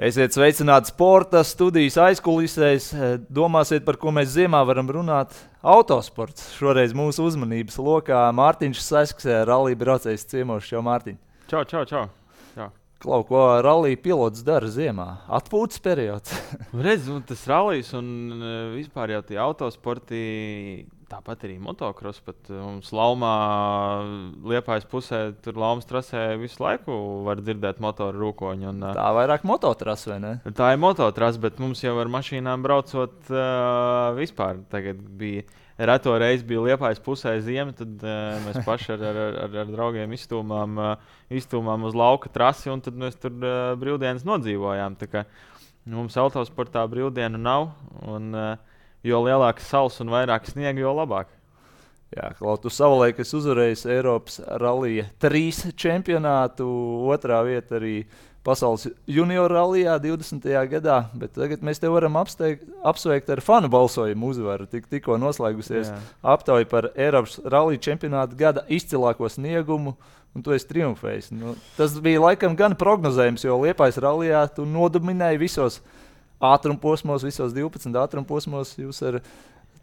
Esiet sveicināti sporta studijas aizkulisēs. Domāsiet, par ko mēs ziemā varam runāt. Autosports. Šoreiz mūsu uzmanības lokā Mārtiņš Sasks, rallija braucējs ciemos. Čau, Mārtiņ! Čau, čau, čau! čau. Klau, ko rallija pilots dara ziemā? Atpūtas periods. Redz, tas rallijs un e, vispār jau tie autosporti Tāpat arī motocross, pat mums laumā, liepājas pusē, tur laumas trasē visu laiku var dzirdēt motoru rūkoņu. Un, tā vairāk mototrasa, vai ne? Tā ir mototrasa, bet mums jau ar mašīnām braucot uh, vispār. Tagad bija reto reizi bija liepājas pusē ziema, tad uh, mēs paši ar, ar, ar, ar draugiem iztūmām, uh, iztūmām uz lauka trasi un tad mēs tur uh, brīvdienas nodzīvojām. Tā kā, mums autosportā brīvdienu nav. Un, uh, jo lielāks sals un vairāk sniega, jo labāk. Jā, Klaus, tu savulaik esi uzvarējis Eiropas Rallija trīs čempionātu, otrā vieta arī pasaules junior rallijā 20. gadā, bet tagad mēs te varam apsteigt, apsveikt ar fanu balsojumu uzvaru. Tik, tikko noslēgusies aptauja par Eiropas Rallija čempionāta gada izcilāko sniegumu. Un tu esi triumfējis. Nu, tas bija laikam gan prognozējams, jo Liepais rallijā tu nodominēji visos uh, ātrumposmos, visos 12 ātrumposmos jūs ar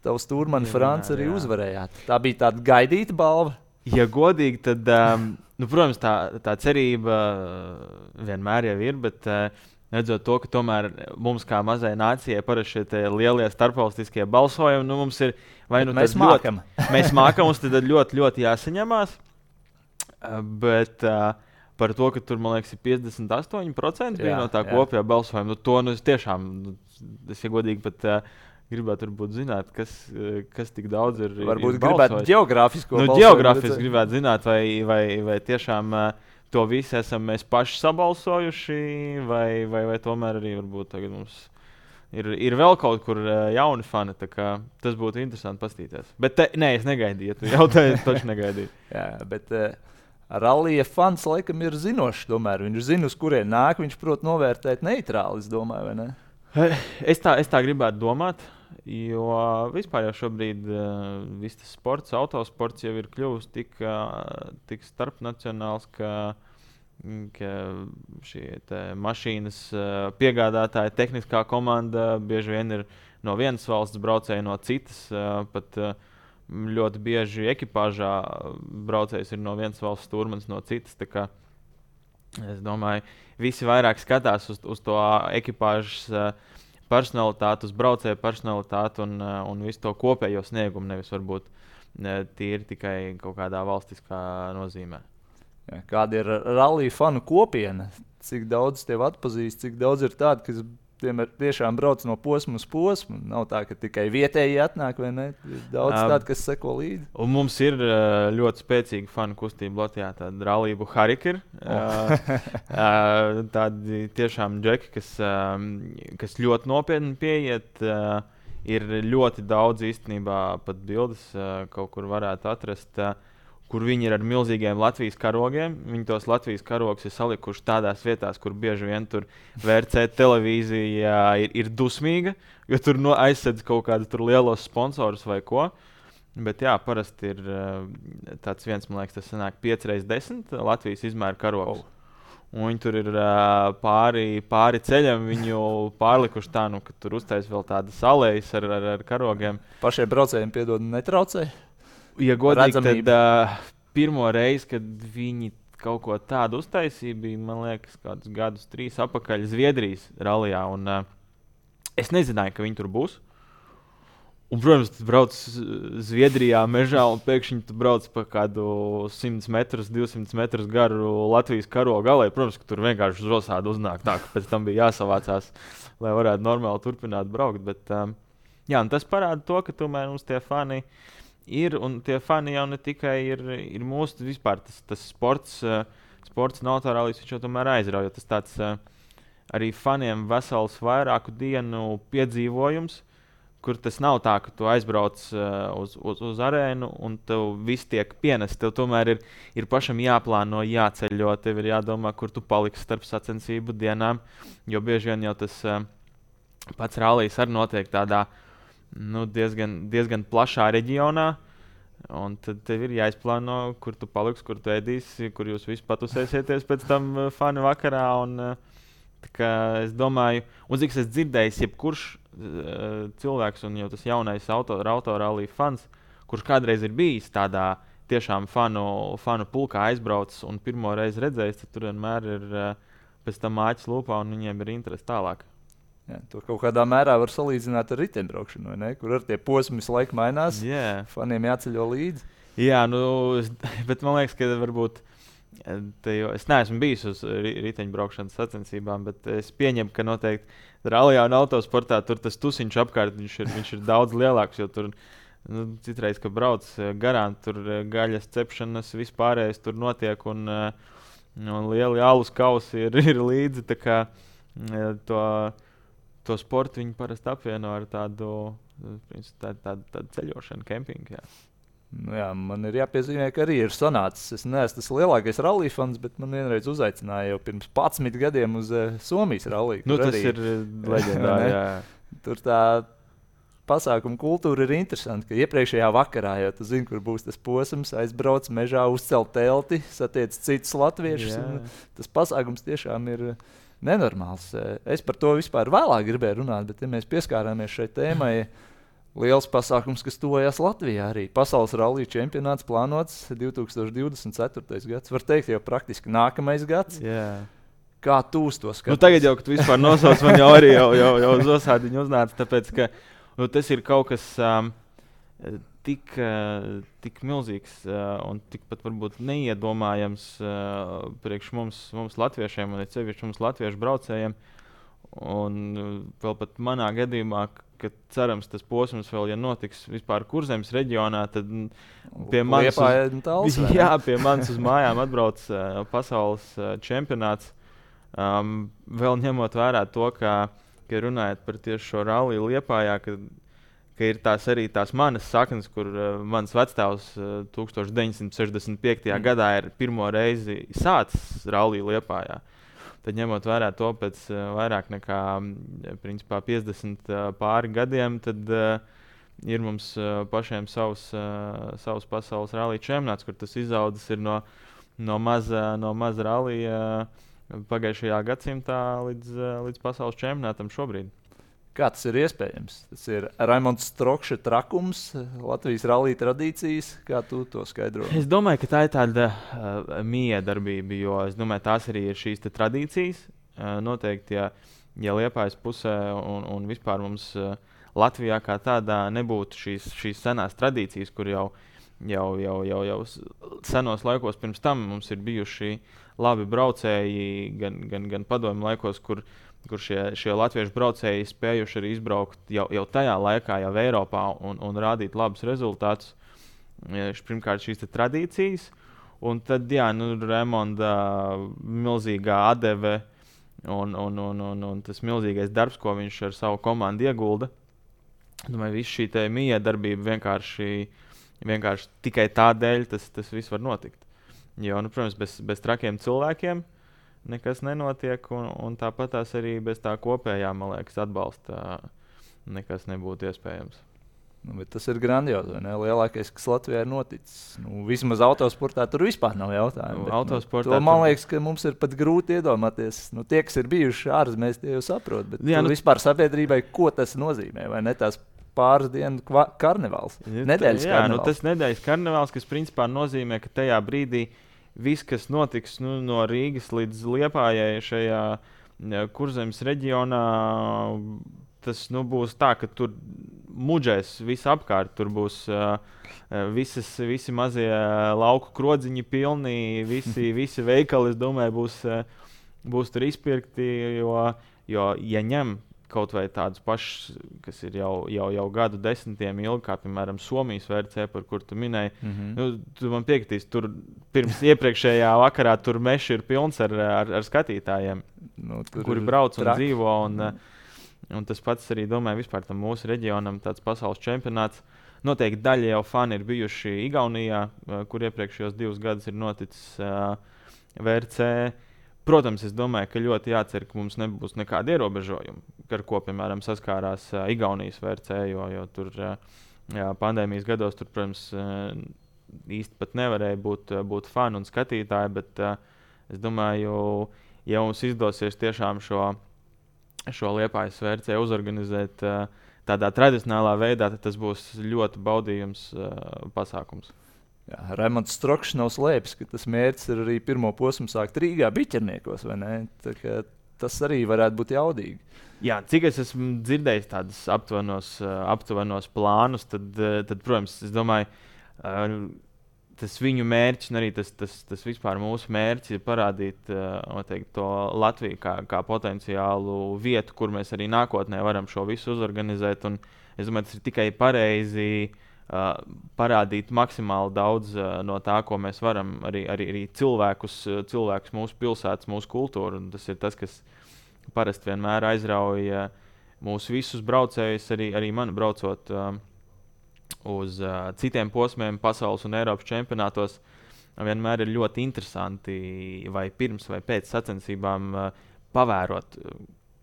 tavu stūrmani Franci arī uzvarējāt. Tā bija tāda gaidīta balva. Ja godīgi, tad, um, nu, protams, tā, tā cerība uh, vienmēr jau ir, bet uh, redzot to, ka tomēr mums, kā mazai nācijai, parasti šie lielie starpvalstiskie balsojumi, nu, mums ir vai nu mēs mākam. Ļoti, mēs mākam, mums tad ļoti, ļoti jāsaņemās. Uh, bet, uh, par to, ka tur, man liekas, ir 58% jā, no tā jā. kopējā balsojuma. Nu, to nu, es tiešām, nu, es ja godīgi pat. Uh, Gribētu zināt, kas, uh, kas tik daudz ir. Varbūt ir gribētu geogrāfiski. Nu, geogrāfiski gribētu zināt, vai, vai, vai tiešām uh, to visu esam mēs paši sabalsojuši, vai, vai, vai tomēr arī varbūt tagad mums ir, ir vēl kaut kur uh, jauni fani. Tas būtu interesanti paskatīties. Bet te, nē, es negaidīju. Tu jautāji, taču negaidīju. Jā, bet, uh, Rallija fans laikam ir zinošs. Tomēr. Viņš zina, uz kurien nāk. Viņš prot novērtēt neitrāli. Es domāju, ne? Es tā, es tā gribētu domāt. Jo vispār jau šobrīd uh, viss tas sports, autosports jau ir kļuvis tik, uh, tik starpnacionāls, ka, ka šie mašīnas piegādātāji, tehniskā komanda bieži vien ir no vienas valsts braucēji, no citas. Pat, uh, ļoti bieži ekipāžā braucējs ir no vienas valsts stūrmanis, no citas. Es domāju, visi vairāk skatās uz, uz to ekipāžas personalitāti, uz braucēju personalitāti un, un visu to kopējo sniegumu, nevis varbūt tīri tikai kaut kādā valstiskā nozīmē. Kāda ir rallija fanu kopiena? Cik daudz tev atpazīst, cik daudz ir tādu, kas Tiem tiešām brauc no posma uz posmu. Nav tā, ka tikai vietēji atnāk, vai ne? Ir daudz um, tādu, kas seko līdzi. Un mums ir ļoti spēcīga fanu kustība Latvijā. Tāda rallija Harikir. Oh. tādi tiešām džeki, kas, kas ļoti nopietni pieiet. Ir ļoti daudz īstenībā pat bildes kaut kur varētu atrast. Uh, kur viņi ir ar milzīgiem Latvijas karogiem. Viņi tos Latvijas karogus ir salikuši tādās vietās, kur bieži vien tur VRC televīzija ir, ir dusmīga, jo tur no aizsedz kaut kādus lielos sponsorus vai ko. Bet jā, parasti ir eh, tāds viens, man liekas, tas sanāk 5 reizes 10 Latvijas izmēra karogs. Oh. Un viņi tur ir uh, pāri, pāri ceļam, viņu pārlikuši tā, nu, ka tur uztaisīja vēl tādas alējas ar, ar, ar karogiem. Pašiem braucējiem piedod, netraucēja ja godīgi, tad uh, pirmo reizi, kad viņi kaut ko tādu uztaisīja, bija, man liekas, kādus gadus, trīs atpakaļ Zviedrijas rallijā. Un, uh, es nezināju, ka viņi tur būs. Un, protams, tu brauc Zviedrijā, mežā, un pēkšņi tu brauc pa kādu 100 metrus, 200 metrus garu Latvijas karo galā. Protams, ka tur vienkārši uz rosādu uznāk tā, ka pēc tam bija jāsavācās, lai varētu normāli turpināt braukt. Bet, um, jā, tas parāda to, ka tomēr mums tie fani uh, ir, un tie fani jau ne tikai ir, ir mūsu vispār tas, tas sports, uh, sports un autorālijas, viņš jau tomēr aizrauja. Tas tāds uh, arī faniem vesels vairāku dienu piedzīvojums, kur tas nav tā, ka tu aizbrauc uh, uz, uz, uz arēnu un tev viss tiek pienests. Tev tomēr ir, ir pašam jāplāno, jāceļo, tev ir jādomā, kur tu paliksi starp sacensību dienām, jo bieži vien jau tas uh, pats rālijs arī notiek tādā veidā nu, diezgan, diezgan plašā reģionā. Un tad tev ir jāizplāno, kur tu paliksi, kur tu ēdīsi, kur jūs visi patusēsieties pēc tam uh, fanu vakarā. Un, uh, Es domāju, un cik es dzirdēju, jebkurš uh, cilvēks, un jau tas jaunais auto, autorālija fans, kurš kādreiz ir bijis tādā tiešām fanu, fanu pulkā aizbraucis un pirmo reizi redzējis, tad tur vienmēr ir pēc tam māķis lūpā un viņiem ir interesi tālāk. Jā, to kaut kādā mērā var salīdzināt ar riteņbraukšanu, kur ar tie posmi visu laiku mainās. Yeah. Faniem jāceļo līdzi. Jā, nu, bet man liekas, ka varbūt. Jo, es neesmu bijis uz riteņbraukšanas sacensībām, bet es pieņemu, ka noteikti rallija un autosportā tur tas tusiņš apkārt viņš ir, viņš ir daudz lielāks. Tur nu, citreiz, kad brauc garām, tur gaļas cepšanas vispārējais tur notiek un, un lieli alus kausi ir, ir līdzi. Kā, to, to sportu viņi parasti apvieno ar tādu, tādu, tādu, tādu ceļošanu, kempingu. Jā. Nu, jā, man ir jāpiezīmē, ka arī ir sanācis. Es neesmu tas lielākais rallija fans, bet man vienreiz uzaicināja jau pirms 11 gadiem uz uh, Somijas rallija. Nu, tas ir eh, leģendāri. Tur tā pasākuma kultūra ir interesanta. Iepriekšējā vakarā jau tu zini, kur būs tas posms, aizbrauc mežā, uzcelt telti, satiec citus latviešus. Tas pasākums tiešām ir nenormāls. Es par to vispār vēlāk gribēju runāt, bet ja mēs pieskārāmies šai tēmai liels pasākums, kas tuvojas Latvijā. Arī pasaules rallija čempionāts plānots 2024. gads. Var teikt, jau praktiski nākamais gads. Yeah. Kā tu to skaties? Nu, tagad jau, kad tu vispār nosauc, man jau arī jau, jau, jau uz osādiņu uznāca, tāpēc, ka nu, tas ir kaut kas um, tik, uh, tik milzīgs uh, un tikpat varbūt neiedomājams uh, priekš mums, mums latviešiem un ceļš mums latviešu braucējiem. Un vēl pat manā gadījumā, ka cerams tas posms vēl, ja notiks vispār kurzemes reģionā, tad pie manis uz, jā, pie manis uz mājām atbrauc pasaules čempionāts. Um, vēl ņemot vērā to, ka, ka runājot par tieši šo ralliju liepājā, ka, ka ir tās arī tās manas saknes, kur uh, mans vecāks uh, 1965. Mm. gadā ir pirmo reizi sācis ralliju liepājā. Uh, Tad ņemot vērā to pēc uh, vairāk nekā principā, 50 uh, pāri gadiem, tad uh, ir mums uh, pašiem savs, uh, savs pasaules rallija čempionāts, kur tas izaudzis no, no maza, no maza rallija uh, pagājušajā gadsimtā līdz, uh, līdz pasaules čempionātam šobrīd. Kā tas ir iespējams? Tas ir Raimons Strokša trakums, Latvijas rallija tradīcijas. Kā tu to skaidro? Es domāju, ka tā ir tāda uh, miedarbība, jo es domāju, tās arī ir šīs tradīcijas. Uh, noteikti, ja, ja Liepājas pusē un, un vispār mums uh, Latvijā kā tādā nebūtu šīs, šīs senās tradīcijas, kur jau, jau, jau, jau, jau senos laikos pirms tam mums ir bijuši labi braucēji, gan, gan, gan padomju laikos, kur kur šie, šie latviešu braucēji spējuši arī izbraukt jau, jau tajā laikā, jau Eiropā un, un rādīt labus rezultātus. Pirmkārt, šīs tradīcijas, un tad, jā, nu, Remonda milzīgā atdeve un, un, un, un, un tas milzīgais darbs, ko viņš ar savu komandu iegulda. Domāju, viss šī miedarbība vienkārši, vienkārši tikai tādēļ tas, tas viss var notikt. Jo, nu, protams, bez, bez trakiem cilvēkiem uh, nekas nenotiek. Un, un tāpat tās arī bez tā kopējā, man liekas, atbalsta nekas nebūtu iespējams. Nu, tas ir grandiozi. Lielākais, kas Latvijā ir noticis. Nu, vismaz autosportā tur vispār nav jautājumu. Bet, autosportā, nu, to, man liekas, ka mums ir pat grūti iedomāties. Nu, tie, kas ir bijuši ārzemēs, tie jau saprot. Bet Jā, nu, vispār sabiedrībai, ko tas nozīmē? Vai ne tās pāris dienu karnevāls? Nedēļas Jā, karnevāls. Nu, tas nedēļas karnevāls, kas principā nozīmē, ka tajā brīdī viss, kas notiks nu, no Rīgas līdz Liepājai šajā kurzemes reģionā, tas nu, būs tā, ka tur muģēs visapkārt. Tur būs uh, visas, visi mazie lauku krodziņi pilni, visi, visi veikali, es domāju, būs, būs tur izpirkti. Jo, jo ja ņem kaut vai tādus pašus, kas ir jau, jau, jau gadu desmitiem ilgi, kā piemēram Somijas VRC, par kur tu minēji. Mm -hmm. nu, tu man piekritīs, tur pirms iepriekšējā vakarā tur mežs ir pilns ar, ar, ar skatītājiem, nu, kuri brauc un traki. dzīvo. Un, mm -hmm. un tas pats arī, domāju, vispār tam mūsu reģionam, tāds pasaules čempionāts. Noteikti daļa jau fani ir bijuši Igaunijā, kur iepriekšējos divus gadus ir noticis uh, VRC. Protams, es domāju, ka ļoti jācer, ka mums nebūs nekāda ierobežojuma, ar ko, piemēram, saskārās uh, Igaunijas VRC, jo, jo tur uh, jā, pandēmijas gados, tur, protams, uh, īsti pat nevarēja būt, būt fani un skatītāji, bet uh, es domāju, ja mums izdosies tiešām šo, šo liepājas vērtēju uzorganizēt uh, tādā tradicionālā veidā, tad tas būs ļoti baudījums uh, pasākums. Jā, Raimonds Strokšs nav slēpis, ka tas mērķis ir arī pirmo posmu sākt Rīgā, biķerniekos. Tas arī varētu būt jaudīgi. Jā, cik es esmu dzirdējis tādus aptuvenos, aptuvenos plānus, tad, tad, protams, es domāju, tas viņu mērķis un arī tas, tas, tas vispār mūsu mērķis ir parādīt noteikti, to Latviju kā, kā potenciālu vietu, kur mēs arī nākotnē varam šo visu uzorganizēt. Un es domāju, tas ir tikai pareizi. Uh, parādīt maksimāli daudz uh, no tā, ko mēs varam, arī, arī, arī cilvēkus, uh, cilvēkus mūsu pilsētas, mūsu kultūru. Tas ir tas, kas parasti vienmēr aizrauja mūsu visus braucējus, arī, arī man braucot. Uh, uz uh, citiem posmiem pasaules un Eiropas čempionātos, vienmēr ir ļoti interesanti vai pirms vai pēc sacensībām uh, pavērot,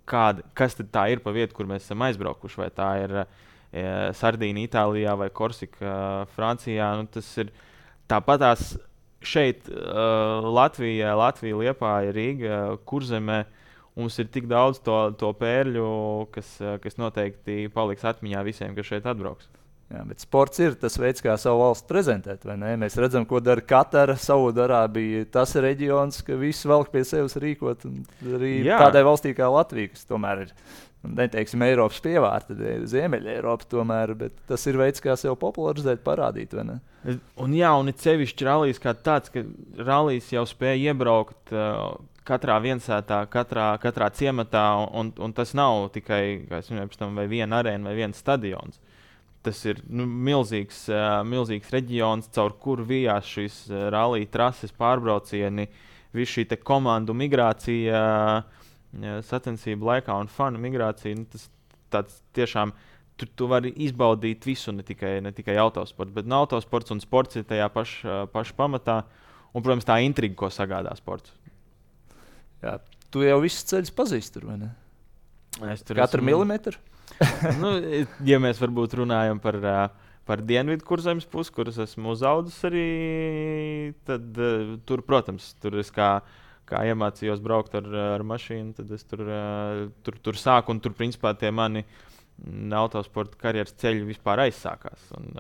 kāda, kas tā ir pa vietu, kur mēs esam aizbraukuši. Vai tā ir uh, Sardīna, Itālijā vai Korsika, uh, Francijā. Nu, tas ir tāpatās šeit, uh, Latvijā, Latvija, Liepā, Rīga, Kurzemē. Mums ir tik daudz to, to pērļu, kas, kas noteikti paliks atmiņā visiem, kas šeit atbrauks. Jā, bet sports ir tas veids, kā savu valsti prezentēt. Mēs redzam, ko dara Katara, Saudārābija. Tas ir reģions, ka viss velk pie sevis rīkot. Arī Jā. tādai valstī kā Latvija, kas tomēr ir neteiksim, Eiropas pievārta, Ziemeļa Eiropa, tomēr, bet tas ir veids, kā sevi popularizēt, parādīt. Un, jā, un it sevišķi rallijas kā tāds, ka rallijas jau spēja iebraukt. Uh, katrā viensētā, katrā, katrā ciematā, un, un tas nav tikai minēju, viena arēna vai viens stadions. Tas ir nu, milzīgs, uh, milzīgs reģions, caur kuru vijās šīs rallija trases pārbraucieni, visu šī komandu migrācija, uh, sacensību laikā un fanu migrācija. Nu, tas tāds tiešām. Tu, tu vari izbaudīt visu, ne tikai, ne tikai autosportu, bet no autosports un sports ir tajā pašā paš pamatā. Un, protams, tā intriga, ko sagādā sports. Jā, tu jau visus ceļus pazīsti, vai ne? Es tur Katru esmu... milimetru? nu, ja mēs varbūt runājam par, par dienvidu kurzemes pusi, kuras esmu uzaugusi arī, tad uh, tur, protams, tur es kā, kā iemācījos braukt ar, ar mašīnu, tad es tur, tur, tur sāku un tur principā tie mani autosporta karjeras ceļi vispār aizsākās. Un,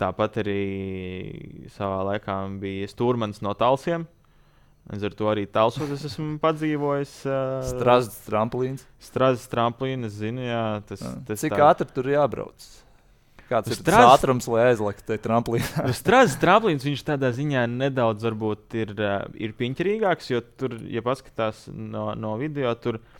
tāpat arī savā laikā bija stūrmans no talsiem. Līdz ar to arī tālsos es esmu padzīvojis. Uh, Strāzdas tramplīns. Strāzdas tramplīns, es zinu, jā, tas, jā. tas Cik tā... ātri tur jābrauc? Kāds ir strazs... tas ātrums, lai aizliktu tajā tramplīnā? Strāzdas tramplīns viņš tādā ziņā nedaudz varbūt ir, uh, ir piņķerīgāks, jo tur, ja paskatās no, no video, tur ir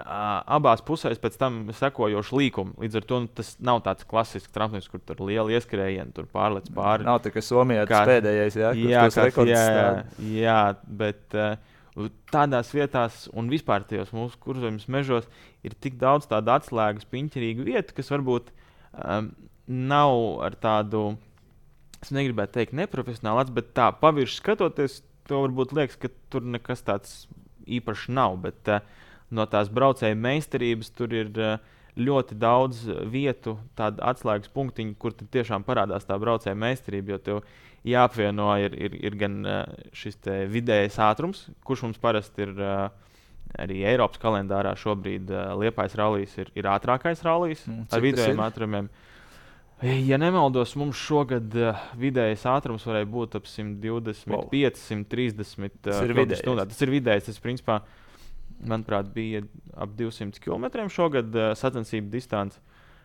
abās pusēs pēc tam sekojoši līkumi. Līdz ar to nu, tas nav tāds klasisks tramplīns, kur tur ir liela ieskrējiena, tur pārlec pāri. Nav tā, ka Somijā tas kā, pēdējais, jā, jā, kā, jā, jā, jā, bet uh, tādās vietās un vispār tajos mūsu kurzemes mežos ir tik daudz tādu atslēgas, piņķerīgu vietu, kas varbūt um, nav ar tādu, es negribētu teikt, neprofesionāls, bet tā pavirši skatoties, to varbūt liekas, ka tur nekas tāds īpašs nav. Bet, uh, no tās braucēju meistarības tur ir eh, ļoti daudz vietu, tādu atslēgas punktiņu, kur tiešām parādās tā braucēja meistarība. Jo tev jāapvieno ir, ir, ir gan eh, šis vidējais ātrums, kurš mums parasti ir arī Eiropas kalendārā šobrīd Liepais rallijas ir, ir ātrākais rallijas mm, ar vidējiem ātrumiem. Ja nemaldos, mums šogad uh, vidējais ātrums varēja būt ap 125, wow. 130 tas uh, km/h. Tas ir vidējais. Tas, principā, manuprāt, bija ap 200 km šogad uh, sacensību distance.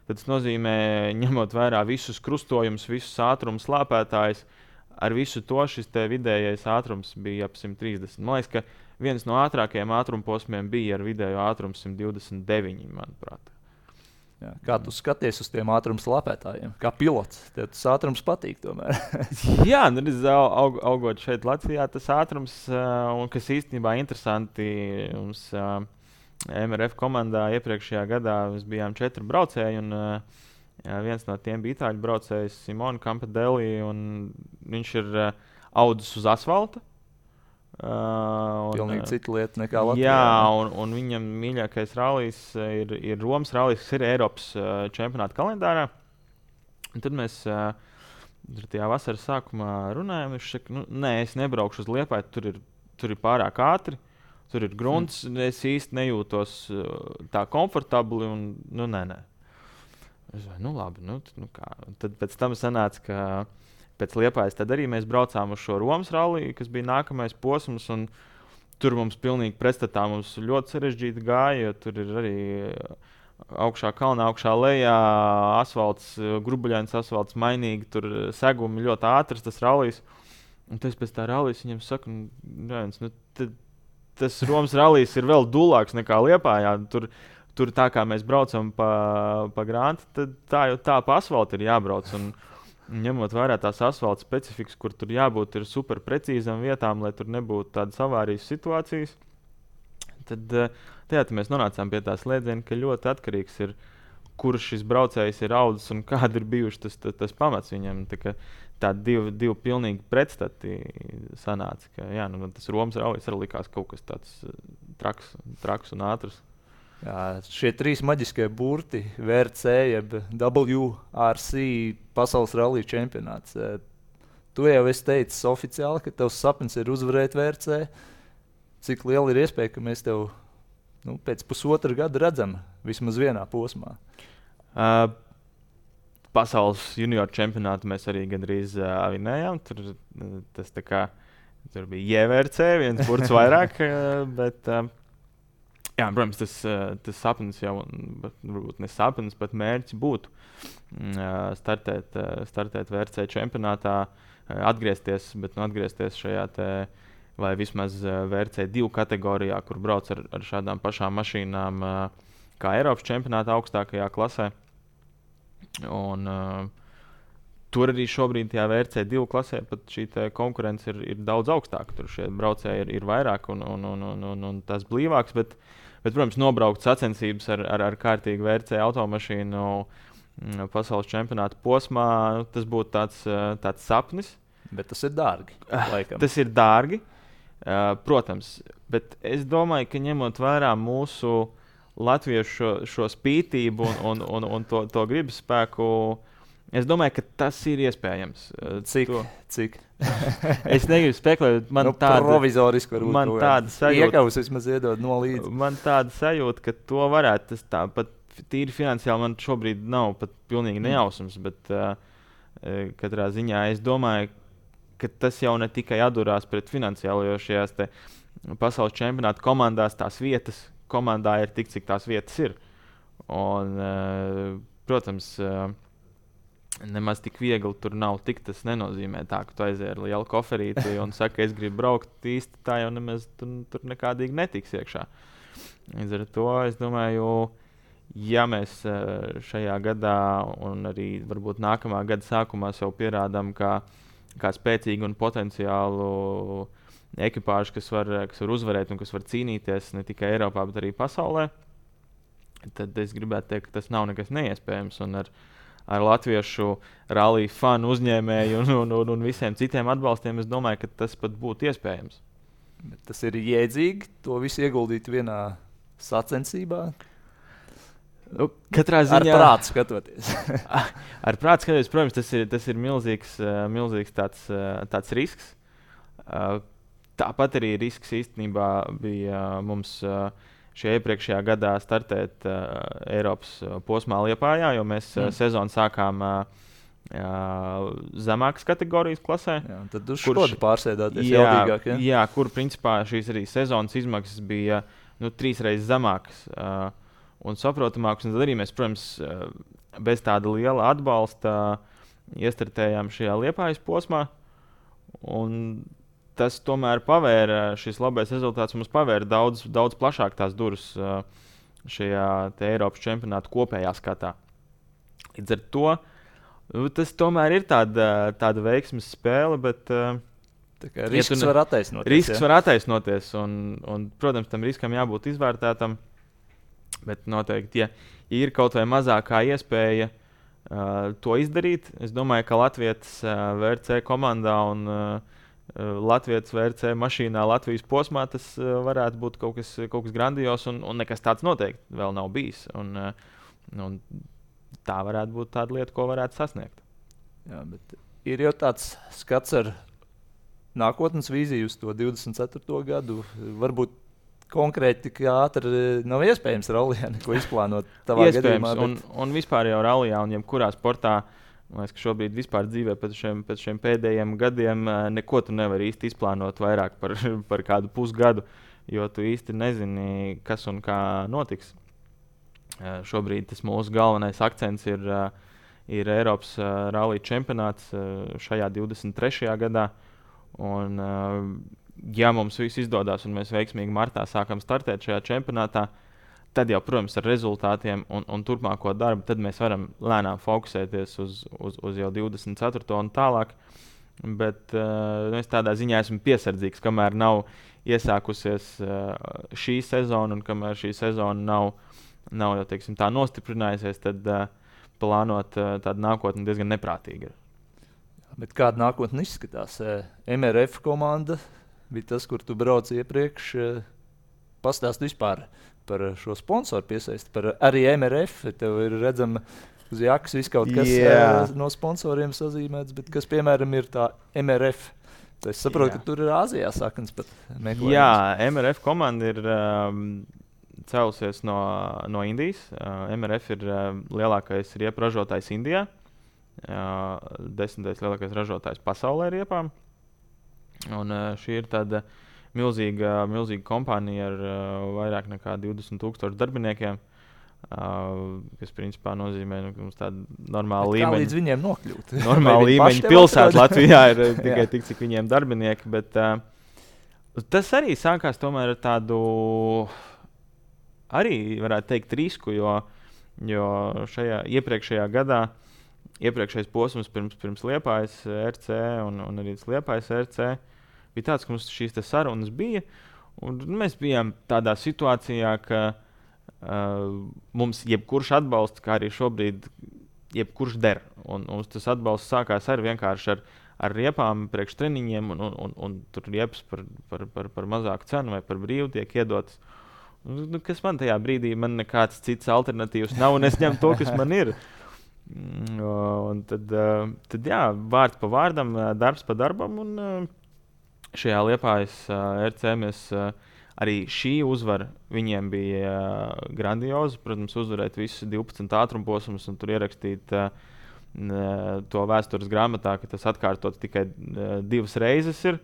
Tas nozīmē, ņemot vērā visus krustojumus, visus ātrumus, slāpētājus, ar visu to šis vidējais ātrums bija ap 130. Man liekas, ka viens no ātrākajiem ātruma posmiem bija ar vidējo ātrumu 129, manuprāt. Jā, kā tu skaties uz tiem ātruma slāpētājiem? Kā pilots, tev tas ātrums patīk. Jā, nu, redz, aug, augot šeit Latvijā, tas ātrums, un kas īstenībā interesanti, mums MRF komandā iepriekšējā gadā mēs bijām četri braucēji. Un, jā, viens no tiem bija itāļu braucējs Simons Kampadelli, un viņš ir audzis uz asfalta. Uh, Pilnīgi uh, cita lieta nekā Latvijā. Jā, un, un viņam mīļākais rallies ir, ir Romas rallies, kas ir Eiropas uh, čempionāta kalendārā. Un tad mēs uh, tajā vasaras sākumā runājām. Viņš saka, nu, nē, es nebraukšu uz Liepāju, tur ir, tur ir pārāk ātri. Tur ir grunts, mm. es īsti nejūtos uh, tā komfortabli. Un, nu, nē, nē. Es domāju, nu, labi. Nu, nu kā. Tad pēc tam sanāca, ka pēc liepājas arī mēs braucām uz šo Romas ralliju, kas bija nākamais posms. Tur mums pilnīgi pretstatā mums ļoti sarežģīti gāja. Tur ir arī augšā kalnā, augšā lejā asfalts, grubuļains asfalts, mainīgi. Tur segumi ļoti ātrs tas rallijs. Un tas pēc tā rallijas viņam saka, nu, nu, tas Romas rallijs ir vēl dūlāks nekā Liepājā. Tur, tur tā kā mēs braucam pa, pa grāmatu, tad tā jau tā pa asfaltam ir jābrauc. Un, ņemot vērā tās asfalta specifikas, kur tur jābūt super precīzām vietām, lai tur nebūtu tādas avārijas situācijas, tad tajā mēs nonācām pie tā slēdziena, ka ļoti atkarīgs ir kurš šis braucējs ir audzis un kādi ir bijuši tas, tas, tas pamats viņam. Tā tādi divi, divi pilnīgi pretstati sanāca. Ka, jā, nu, tas Romas raujas arī likās kaut kas tāds eh, traks, traks un ātrs. Jā, šie trīs maģiskie burti, VRC, jeb WRC pasaules rallija čempionāts. Tu jau esi teicis oficiāli, ka tavs sapnis ir uzvarēt VRC. Cik liela ir iespēja, ka mēs tev nu, pēc pusotra gada redzam vismaz vienā posmā? Uh, pasaules junior čempionātu mēs arī gandrīz uh, vinējām. Tur, tas kā, tur bija JVRC, viens burts vairāk. bet, uh, jā, protams, tas, tas sapnis jau, bet, varbūt ne sapnis, bet mērķis būtu uh, startēt, startēt VRC čempionātā, atgriezties, bet nu, atgriezties šajā te, vai vismaz VRC divu kategorijā, kur brauc ar, ar šādām pašām mašīnām kā Eiropas čempionāta augstākajā klasē. Un, uh, Tur arī šobrīd, tajā VRC2 klasē, pat šī konkurence ir, ir daudz augstāka. Tur šie braucēji ir, ir vairāk un, un, un, un, un, un tas blīvāks. Bet, bet, protams, nobraukt sacensības ar, ar, ar kārtīgu VRC automašīnu mm, pasaules čempionāta posmā, tas būtu tāds, uh, tāds sapnis. Bet tas ir dārgi. Laikam. Tas ir dārgi, uh, protams. Bet es domāju, ka ņemot vērā mūsu latviešu šo, šo spītību un, un, un, un to, to gribas spēku. Es domāju, ka tas ir iespējams. Cik? To. Cik? es negribu spekulēt, man nu, tāda provizoriski varbūt man tāda sajūta. Iekavus vismaz iedod no līdzi. Man tāda sajūta, ka to varētu tas tā pat tīri finansiāli man šobrīd nav pat pilnīgi mm. nejausmas, bet uh, katrā ziņā es domāju, ka tas jau ne tikai atdurās pret finansiālo, jo šajās pasaules čempionāta komandās tās vietas, komandā ir tik, cik tās vietas ir. Un, uh, protams, uh, nemaz tik viegli tur nav tikt. Tas nenozīmē tā, ka tu aizēji ar lielu koferīti un saki, es gribu braukt. Īsti tā jau nemaz tur, tur nekādīgi netiks iekšā. Līdz ar to es domāju, ja mēs uh, šajā gadā un arī varbūt nākamā gada sākumā sev pierādām, kā, kā spēcīgu un potenciālu uh, ekipāžu, kas var, kas var uzvarēt un kas var cīnīties ne tikai Eiropā, bet arī pasaulē, tad es gribētu teikt, ka tas nav nekas neiespējams. Un ar, ar latviešu rallija fanu uzņēmēju un, un, un, un visiem citiem atbalstiem, es domāju, ka tas pat būtu iespējams. Bet tas ir jēdzīgi to visu ieguldīt vienā sacensībā. Nu, katrā ziņā ar prātu skatoties. ar prātu skatoties, protams, tas ir, tas ir milzīgs, milzīgs tāds, tāds risks. Tāpat arī risks īstenībā bija mums šajā iepriekšējā gadā startēt uh, Eiropas posmā Liepājā, jo mēs mm. sezonu sākām uh, zemākas kategorijas klasē. Jā, tad uz kurš pārsēdāties jā, jaudīgāk, ja? jā, kur principā šīs arī sezonas izmaksas bija nu, trīs reizes zemākas uh, un saprotamākas. Un tad arī mēs, protams, uh, bez tāda liela atbalsta uh, iestrādājām šajā liepājas posmā. Un tas tomēr pavēra, šis labais rezultāts mums pavēra daudz, daudz plašāk tās durvis šajā Eiropas čempionāta kopējā skatā. Līdz ar to nu, tas tomēr ir tāda, tāda veiksmes spēle, bet risks ja var attaisnoties. Risks jā. var attaisnoties, un, un, protams, tam riskam jābūt izvērtētam. Bet noteikti, ja ir kaut vai mazākā iespēja uh, to izdarīt, es domāju, ka Latvijas uh, VRC komandā un uh, Latvijas VRC mašīnā, Latvijas posmā, tas eh, varētu būt kaut kas, kaut kas grandios, un, un nekas tāds noteikti vēl nav bijis. Un, eh, un tā varētu būt tāda lieta, ko varētu sasniegt. Jā, bet ir jau tāds skats ar nākotnes vīziju uz to 24. gadu. Varbūt konkrēti tik ātri nav iespējams rallija neko izplānot. Iespējams, gadījumā, bet... un, un vispār jau rallijā un jebkurā sportā. Man liekas, ka šobrīd vispār dzīvē pēc šiem, pēc šiem pēdējiem gadiem neko tu nevari īsti izplānot vairāk par, par kādu pusgadu, jo tu īsti nezini, kas un kā notiks. Šobrīd tas mūsu galvenais akcents ir, ir Eiropas rallija čempionāts šajā 23. gadā. Un, ja mums viss izdodas un mēs veiksmīgi martā sākam startēt šajā čempionātā, tad jau, protams, ar rezultātiem un, un turpmāko darbu, tad mēs varam lēnām fokusēties uz, uz, uz jau 24. un tālāk. Bet uh, es tādā ziņā esmu piesardzīgs, kamēr nav iesākusies uh, šī sezona un kamēr šī sezona nav, nav jau teiksim, tā nostiprinājusies, tad uh, plānot uh, tādu nākotni diezgan neprātīgi. Bet kāda nākotne izskatās? MRF komanda bija tas, kur tu brauc iepriekš. Pastāst vispār par šo sponsoru piesaisti, par arī MRF. Tev ir redzama uz jakas viss kaut kas yeah. no sponsoriem sazīmēts, bet kas, piemēram, ir tā MRF. Es saprotu, Jā. ka tur ir Āzijā saknes pat meklējums. Jā, MRF komanda ir um, cēlusies no, no Indijas. Uh, MRF ir uh, lielākais riepu ražotājs Indijā. Uh, desmitais lielākais ražotājs pasaulē riepām. Un, uh, šī ir tāda milzīga, milzīga kompānija ar uh, vairāk nekā 20,000 darbiniekiem. Uh, kas principā nozīmē, nu, ka mums tāda normāla bet līmeņa. Līdz viņiem nokļūt. Normāla līmeņa pilsēta Latvijā ir tikai tik, cik viņiem darbinieki. Bet, uh, tas arī sākās tomēr ar tādu, arī varētu teikt, risku, jo, jo šajā iepriekšējā gadā iepriekšējais posms pirms, pirms Liepājas RC un, un arī Liepājas RC bija tāds, ka mums šīs sarunas bija. Mēs bijām tādā situācijā, ka uh, mums jebkurš atbalsts, kā arī šobrīd, jebkurš der. Un mums tas atbalsts sākās ar vienkārši ar, ar riepām, priekštreniņiem, un, un, un, un tur riepas par, par, par, par mazāku cenu vai par brīvu tiek iedotas. Nu, kas man tajā brīdī, man nekāds cits alternatīvs nav, un es ņemu to, kas man ir. Mm, un tad, tad jā, vārds pa vārdam, darbs pa darbam. Un, šajā liepājas uh, RC mēs uh, arī šī uzvara viņiem bija uh, grandioza. Protams, uzvarēt visus 12 ātruma posmus un tur ierakstīt uh, to vēstures grāmatā, ka tas atkārtots tikai uh, divas reizes. Ir.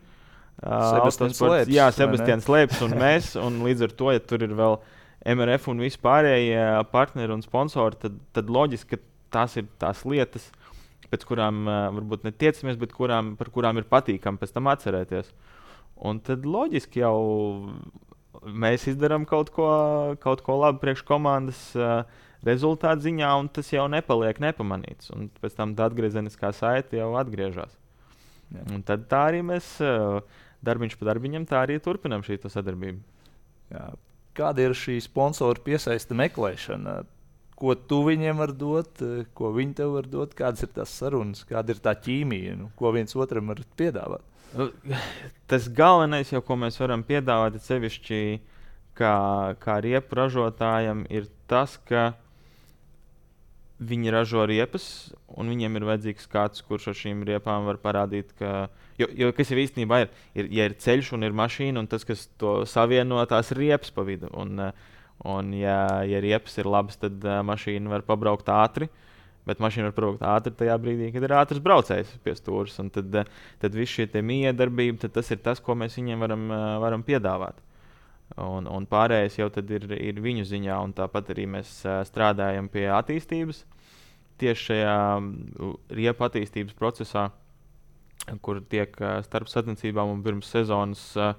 Uh, Sebastians Lēps. Jā, Sebastians Lēps un mēs. Un līdz ar to, ja tur ir vēl MRF un vispārējie partneri un sponsori, tad, tad loģiski, ka tās ir tās lietas, pēc kurām uh, varbūt netiecamies, bet kurām, par kurām ir patīkami pēc tam atcerēties. Un tad loģiski jau mēs izdarām kaut ko, kaut ko labu priekš komandas uh, rezultātu ziņā, un tas jau nepaliek nepamanīts. Un pēc tam tā atgriezeniskā saite jau atgriežas. Tad tā arī mēs, uh, darbiņš pa darbiņam, tā arī turpinām šī sadarbība. Jā. Kāda ir šī sponsoru piesaista meklēšana? Ko tu viņiem var dot, eh, ko viņi tev var dot, kādas ir tās sarunas, kāda ir tā ķīmija, nu, ko viens otram var piedāvāt. Nu, tas galvenais, jau, ko mēs varam piedāvāt, ir sevišķi kā, kā riepu ražotājiem, ir tas, ka viņi ražo riepas, un viņiem ir vajadzīgs kāds, kurš ar šīm riepām var parādīt, ka. Jo, jo kas jau īstenībā ir, ir, ja ir ceļš un ir mašīna, un tas, kas to savieno, tās riepas pa vidu. Un, uh, Un, ja, ja riepas ir labas, tad uh, mašīna var pabraukt ātri. Bet mašīna var pabraukt ātri tajā brīdī, kad ir ātrs braucējs pie stūres. Tad, uh, tad viss šī miedarbība, tas ir tas, ko mēs viņiem varam, uh, varam piedāvāt. Un, un pārējais jau ir, ir viņu ziņā, un tāpat arī mēs uh, strādājam pie attīstības. Tieši šajā uh, riepu attīstības procesā, kur tiek uh, starp sacensībām un pirms sezonas uh,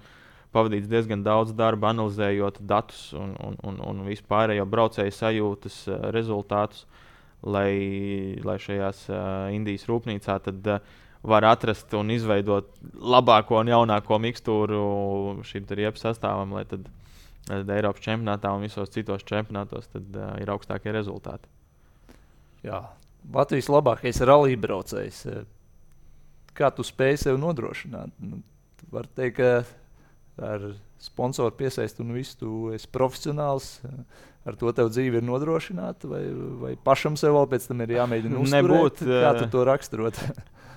pavadīts diezgan daudz darba, analizējot datus un, un, un, un vispārējo braucēju sajūtas uh, rezultātus, lai, lai šajās uh, Indijas rūpnīcā tad, uh, var atrast un izveidot labāko un jaunāko mikstūru šim riepu sastāvam, lai tad, tad Eiropas čempionātā un visos citos čempionātos tad, uh, ir augstākie rezultāti. Jā, Latvijas labākais rallija braucējs. Kā tu spēj sev nodrošināt? Nu, var teikt, ka ar sponsoru piesaisti un visu. Tu esi profesionāls. Ar to tev dzīve ir nodrošināta, vai, vai pašam sev vēl pēc tam ir jāmēģina uzturēt? Nebūt, kā tu to raksturot?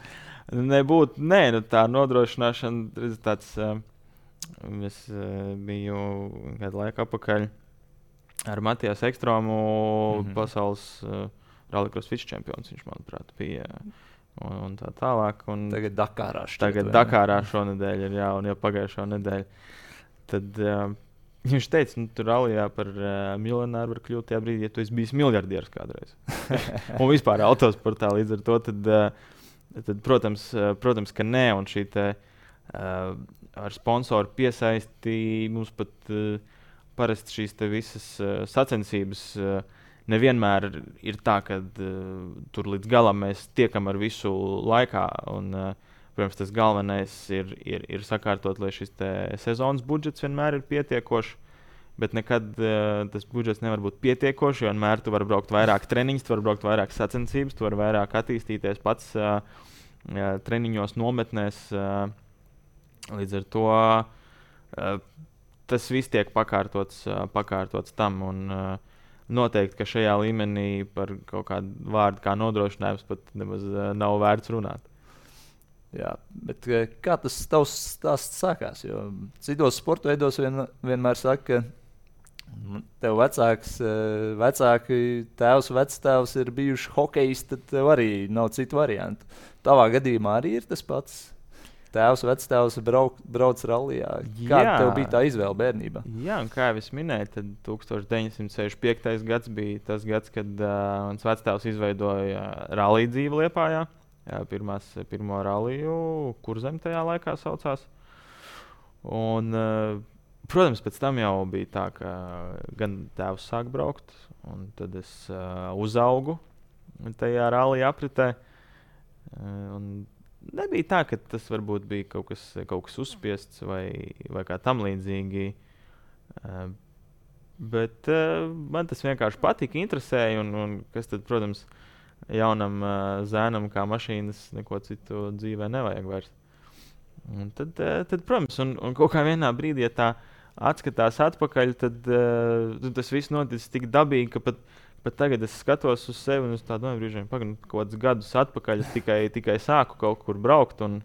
nebūt, nē, nu, tā nodrošināšana ir tāds. Uh, Es uh, biju kādu laiku atpakaļ ar Matijas Ekstromu, mm -hmm. pasaules uh, rallycross vičempions. Viņš, manuprāt, bija. Un, un tā tālāk. Un tagad Dakarā šķiet. Tagad Dakarā šonadēļ ir jā, un jau pagājušo nedēļu. Tad uh, viņš teica, nu, tur Alijā par uh, miljonāru var kļūt tajā brīdī, ja tu esi bijis miljardieris kādreiz. un vispār autosportā līdz ar to. Tad, uh, tad, protams, uh, protams, ka nē, un šī te, uh, ar sponsoru piesaisti mums pat uh, parasti šīs visas uh, sacensības uh, nevienmēr ir tā, ka uh, tur līdz galam mēs tiekam ar visu laikā. Un, uh, protams, tas galvenais ir, ir, ir sakārtot, lai šis sezonas budžets vienmēr ir pietiekošs. Bet nekad uh, tas budžets nevar būt pietiekošs, jo vienmēr tu vari braukt vairāk treniņus, tu vari braukt vairāk sacensības, tu vari vairāk attīstīties pats uh, uh, treniņos, nometnēs. Uh, līdz ar to uh, tas viss tiek pakārtots, uh, pakārtots tam. Un, uh, noteikti, ka šajā līmenī par kaut kādu vārdu kā nodrošinājums pat nemaz uh, nav vērts runāt. Jā, bet kā tas tavs stāsts sākās? Jo citos sporta veidos vien, vienmēr saka, ka tev vecāks, vecāki, tēvs, vectēvs ir bijuši hokejisti, tad tev arī nav citu variantu. Tavā gadījumā arī ir tas pats tēvs, vectēvs brauc, brauc rallijā. Kāda tev bija tā izvēle bērnībā? Jā, un kā jau es minēju, tad 1965. gads bija tas gads, kad uh, mans vectēvs izveidoja rallija dzīvi Lietpājā. Jā, pirmās, pirmo ralliju, kur zem tajā laikā saucās. Un, uh, protams, pēc tam jau bija tā, ka gan tēvs sāk braukt, un tad es uh, uzaugu tajā rallija apritē. Uh, nebija tā, ka tas varbūt bija kaut kas, kaut kas uzspiests vai, vai kā tam līdzīgi. Uh, bet uh, man tas vienkārši patika, interesēja. Un, un kas tad, protams, jaunam uh, zēnam, kā mašīnas, neko citu dzīvē nevajag vairs. Un tad, uh, tad, protams, un, un kaut kā vienā brīdī, ja tā atskatās atpakaļ, tad uh, tas viss noticis tik dabīgi, ka pat uh, Bet tagad es skatos uz sevi un uz tādu brīdi, kad kaut kādus gadus atpakaļ es tikai, tikai sāku kaut kur braukt. Un,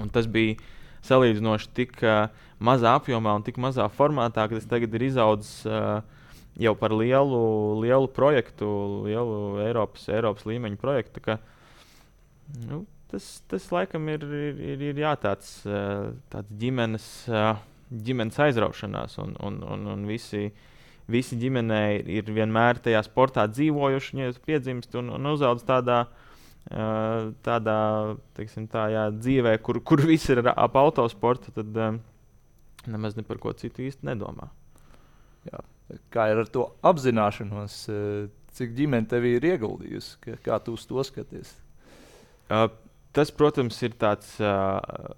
un tas bija salīdzinoši tik uh, mazā apjomā un tik mazā formātā, ka tas tagad ir izaudzis uh, jau par lielu, lielu projektu, lielu Eiropas, Eiropas līmeņa projektu. Ka, nu, tas, tas laikam ir, ir, ir, ir jā, tāds, uh, tāds ģimenes, ģimenes aizraušanās un, un, un, un visi visi ģimenē ir vienmēr tajā sportā dzīvojuši, ja piedzimst un, un uzaudz tādā. Uh, tādā teiksim, tā, jā, dzīvē, kur, kur viss ir ap autosportu, tad um, nemaz ne par ko citu īsti nedomā. Jā. Kā ir ar to apzināšanos, cik ģimene tev ir ieguldījusi, kā, tu uz to skaties? Uh, tas, protams, ir tāds. Uh,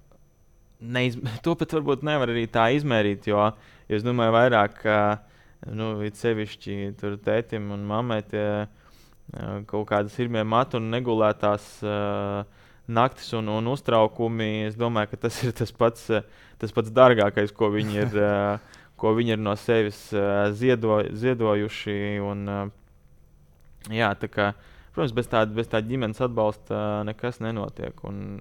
neiz... To pat varbūt nevar arī tā izmērīt, jo, jo es domāju, vairāk uh, nu, it sevišķi tur tētim un mammai tie uh, kaut kādas pirmie matu un negulētās uh, naktis un, un uztraukumi. Es domāju, ka tas ir tas pats, tas pats dārgākais, ko viņi ir, ko viņi ir no sevis ziedo, ziedojuši. Un, jā, kā, protams, bez tāda, bez tāda ģimenes atbalsta nekas nenotiek. Un,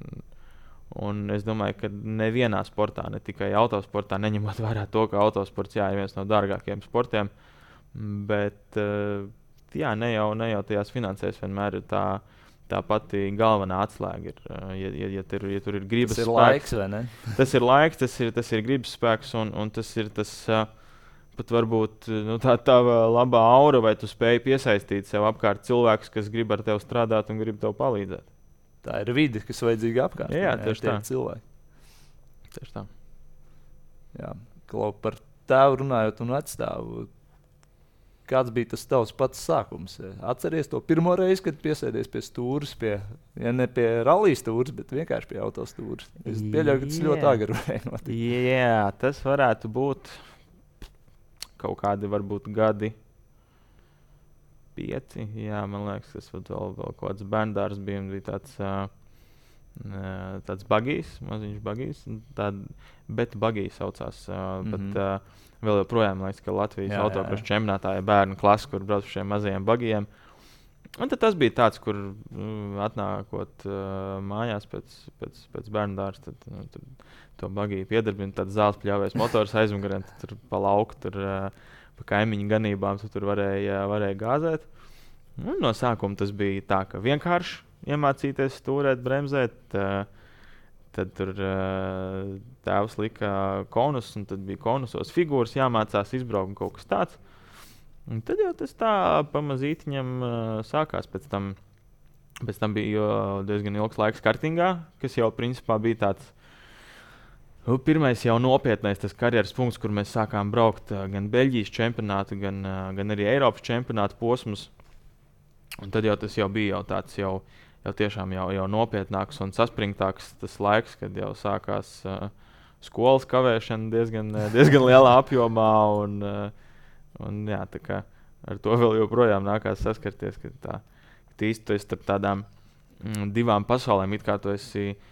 Un es domāju, ka nevienā sportā, ne tikai autosportā, neņemot vērā to, ka autosports jā, ir viens no dārgākajiem sportiem, bet eh, jā, ne, jau, ne jau tajās finansēs vienmēr ir tā. Tā pati galvenā atslēga ir, eh, ja, ja, ja, tur, ja tur ir gribas tas ir spēks. Laiks, tas ir laiks, tas ir, tas ir gribas spēks, un, un tas ir tas uh, pat varbūt nu, tā tava labā aura, vai tu spēj piesaistīt sev apkārt cilvēkus, kas grib ar tevi strādāt un grib tev palīdzēt tā ir vide, kas vajadzīga apkārt. Jā, tieši tā. Cilvēki. Tieši tā. Jā, Klau, par tēvu runājot un vecstāvu. Kāds bija tas tavs pats sākums? Atceries to pirmo reizi, kad piesēdies pie stūres, pie, ja ne pie rallija stūres, bet vienkārši pie autostūres. Es pieļauju, ka tas ļoti agri varēja notikt. Jā, tas varētu būt kaut kādi varbūt gadi pieci. Jā, man liekas, tas vēl, vēl kaut kāds bērns bija. bija tāds, uh, tāds bagijs, maziņš bagijs. Tād, bet bagijs saucās. Uh, mm -hmm. bet, uh, vēl joprojām liekas, ka Latvijas autokroša čempionātā ir bērnu klase, kur brauc ar šiem mazajiem bagijiem. Un tas bija tāds, kur mm, atnākot uh, mājās pēc, pēc, pēc bērnu dārza, tad nu, to bagīju piedarbina tāds zāles pļāvējs motors aizmugurē, tur pa lauku, tur uh, pa kaimiņu ganībām tu tur varēja, varēja gāzēt. Un no sākuma tas bija tā, ka vienkārši iemācīties stūrēt, bremzēt. Uh, tad tur uh, tēvs lika konus, un tad bija konusos figūras jāmācās izbraukt kaut kas tāds. Un tad jau tas tā pamazītiņam uh, sākās. Pēc tam, pēc tam bija diezgan ilgs laiks kartingā, kas jau principā bija tāds. Nu, pirmais jau nopietnais tas karjeras punkts, kur mēs sākām braukt gan Beļģijas čempionātu, gan, gan arī Eiropas čempionāta posmus. Un tad jau tas jau bija jau tāds jau, jau tiešām jau, jau nopietnāks un saspringtāks tas laiks, kad jau sākās uh, skolas kavēšana diezgan, diezgan lielā apjomā. Un, uh, Un, jā, tā ar to vēl joprojām nākās saskarties, ka tā īsti tu esi starp tādām mm, divām pasaulēm. It kā tu esi uh,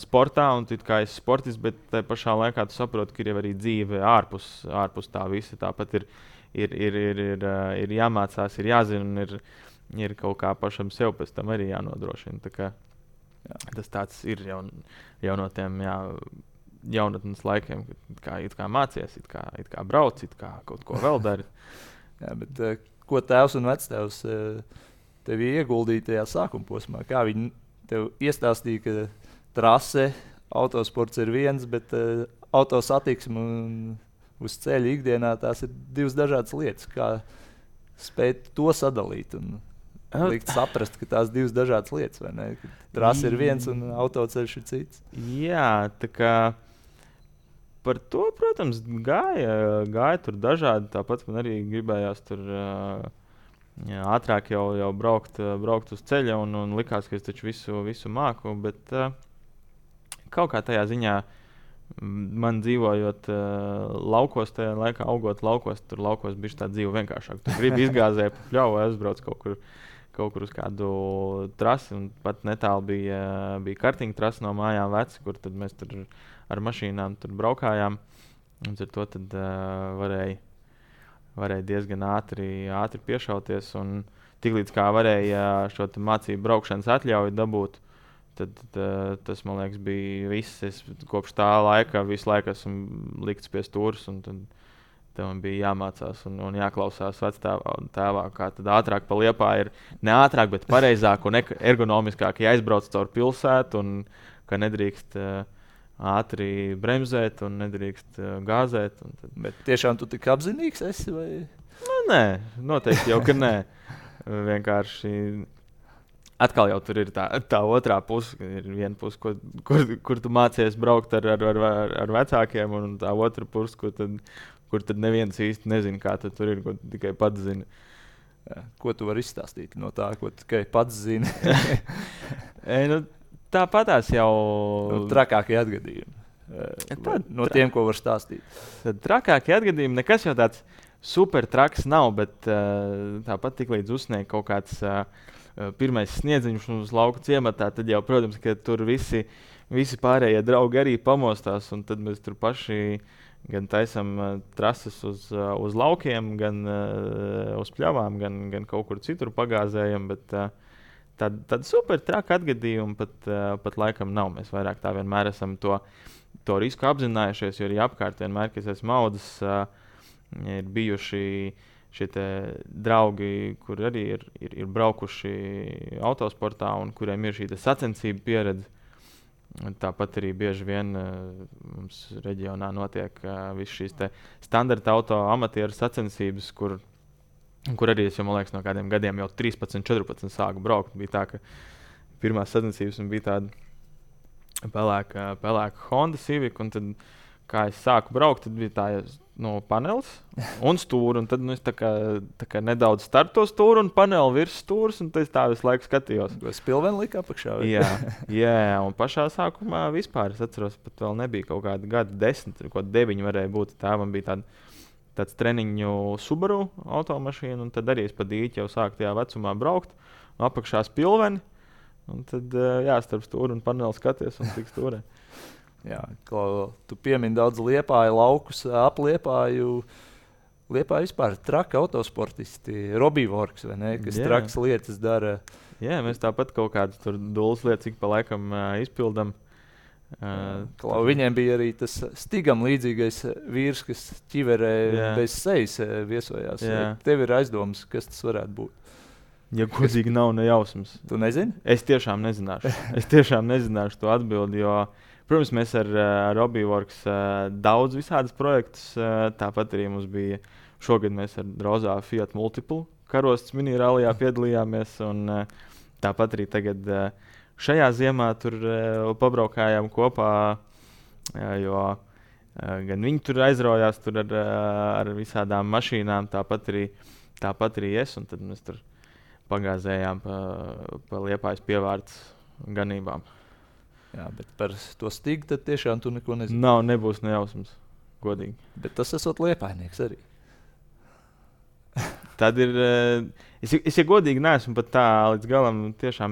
sportā un tu kā esi sportists, bet tajā pašā laikā tu saproti, ka ir arī dzīve ārpus, ārpus tā visa. Tāpat ir, ir, ir, ir, ir, uh, ir jāmācās, ir jāzina un ir, ir kaut kā pašam sev pēc tam arī jānodrošina. Kā, jā. Tas ir jau, jau no tiem. Jā, jaunatnes laikiem, kā, kā mācīties, kā, kā brauc, kā kaut ko vēl dari. Jā, bet, uh, ko tēvs un vectēvs tev ieguldīja tajā sākuma posmā? Kā viņi tev iestāstīja, ka trase, autosports ir viens, bet uh, autosatiksme uz ceļa ikdienā tās ir divas dažādas lietas. Kā spēt to sadalīt? Un, likt saprast, ka tās divas dažādas lietas, vai ne? Trasa ir viens un autoceļš ir cits. Jā, tā kā par to, protams, gāja, gāja tur dažādi. Tāpat man arī gribējās tur jā, ātrāk jau, jau braukt, braukt uz ceļa, un, un likās, ka es taču visu, visu māku. Bet kaut kā tajā ziņā man dzīvojot uh, laukos, tajā laikā augot laukos, tur laukos bija tā dzīve vienkāršāk. Tur gribi izgāzēt, pļauju, aizbraukt kaut kur. Kaut kur uz kādu trasi, un pat netālu bija, bija kartiņa trasa no mājām, veci, kur mēs tur ar mašīnām tur braukājām. Un ar to tad, uh, varēja, varēja diezgan ātri, ātri piešauties. Un tiklīdz kā varēja šo mācību braukšanas atļauju dabūt, tad uh, tas man liekas bija viss. Es kopš tā laika visu laiku esmu likts pie stūres. Man bija jāmācās un, un jāklausās vecākā tēvā, kā tad ātrāk pa liepā ir ne ātrāk, bet pareizāk un ergonomiskāk jāizbrauc caur pilsētu un ka nedrīkst uh, ātri bremzēt un nedrīkst uh, gāzēt. Tad... Bet tiešām tu tik apzinīgs esi? Vai? Nu, nē, noteikti jau ka nē. Vienkārši atkal jau tur ir tā, tā otrā puse. Ir viena puse, kur, kur, kur tu mācies braukt ar, ar, ar, ar vecākiem, un tā otra puse, kur tad, kur tad neviens īsti nezina, kā tur ir, ko tikai pats zina. Ko tu vari izstāstīt no tā, ko tikai pats zini? e, nu, Tāpatās jau nu, trakākie atgadījumi. Tad, no tiem, ko var stāstīt. Tad trakākie atgadījumi nekas jau tāds super traks nav, bet uh, tāpat tik līdz uzsniegt kaut kāds uh, pirmais sniedziņš uz lauka ciematā, tad jau, protams, ka tur visi, visi pārējie draugi arī pamostās, un tad mēs tur paši gan taisām uh, trases uz, uh, uz laukiem, gan uh, uz pļavām, gan, gan kaut kur citur pagāzējam. Bet, uh, Tad, tad super traka atgadījuma pat, uh, pat laikam nav. Mēs vairāk tā vienmēr esam to, to risku apzinājušies, jo arī apkārt vienmēr, kas esmu audzis, uh, ir bijuši šie draugi, kur arī ir, ir, ir braukuši autosportā un kuriem ir šī sacensību pieredze. Tāpat arī bieži vien uh, mums reģionā notiek uh, visas šīs standarta auto amatieru sacensības, kur kur arī es jau, man liekas, no kādiem gadiem jau 13, 14 sāku braukt. Bija tā, ka pirmā sacensības bija tāda pelēka, pelēka Honda Civic. Tad, kā es sāku braukt, tad bija tā no panelis un stūra. Un tad nu, es tā kā, tā kā nedaudz startu to stūri un paneli virs stūres. Un es tā visu laiku skatījos. Tas pilveni lika apakšā. jā, jā, un pašā sākumā vispār es atceros, pat vēl nebija kaut kāda gada desmit, kaut deviņi varēja būt. Tēvam bija tāda tāds treniņu Subaru automašīna, un tad arī es pa dīķi jau sāku tajā vecumā braukt, apakšā spilveni. Un tad, eh, jā, starp stūri un paneli skaties un tik stūrē. Jā, ko tu piemini daudz liepāju, laukus, apliepāju. Liepā vispār traki autosportisti, Robīvorks, kas yeah. trakas lietas dara. Jā, mēs tāpat kaut kādas dūles lietas ik pa laikam uh, izpildām. Uh, Klau, viņiem bija arī tas stigam līdzīgais vīrs, kas ķiverē jā. bez sejas viesojās. Jā. Tev ir aizdomas, kas tas varētu būt. Ja godīgi nav ne jausmas. Tu nezini? Es tiešām nezināšu. Es tiešām nezināšu to atbildi, jo, protams, mēs ar uh, Robīvorks uh, daudz visādus projektus. Uh, tāpat arī mums bija šogad mēs ar Rozā Fiat Multiple karostas minierālijā piedalījāmies. Un, tāpat arī tagad šajā ziemā tur pabraukājām kopā, jo gan viņi tur aizraujās tur ar, ar visādām mašīnām, tāpat arī, tāpat arī es. Un tad mēs tur pagāzējām pa, pa liepājas pievārds ganībām. Jā, bet par to stīgu tad tiešām tu neko nezini. Nav, nebūs nejausmas, godīgi. Bet tas esot liepainieks arī. Tad ir. Eh, es, es, ja godīgi, neesmu pat tā līdz galam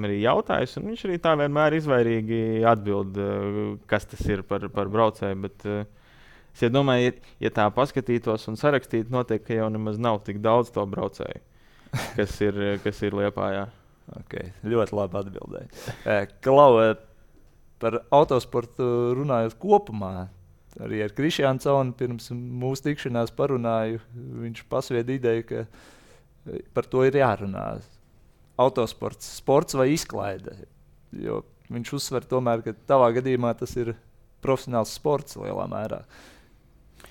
arī jautājis. Viņš arī tā vienmēr izvairīgi atbild, eh, kas tas ir par, par braucēju. Bet, eh, es ja domāju, ja, ja tā paskatītos un sarakstītu, noteikti jau nemaz nav tik daudz to braucēju kas ir, kas ir Lietpājā. Okay, ļoti labi atbildēji. Klau, par autosportu runājot kopumā, arī ar Krišjānu Caunu pirms mūsu tikšanās parunāju. Viņš pasvieda ideju, ka par to ir jārunā. Autosports, sports vai izklaide. Jo viņš uzsver, tomēr, ka tavā gadījumā tas ir profesionāls sports lielā mērā.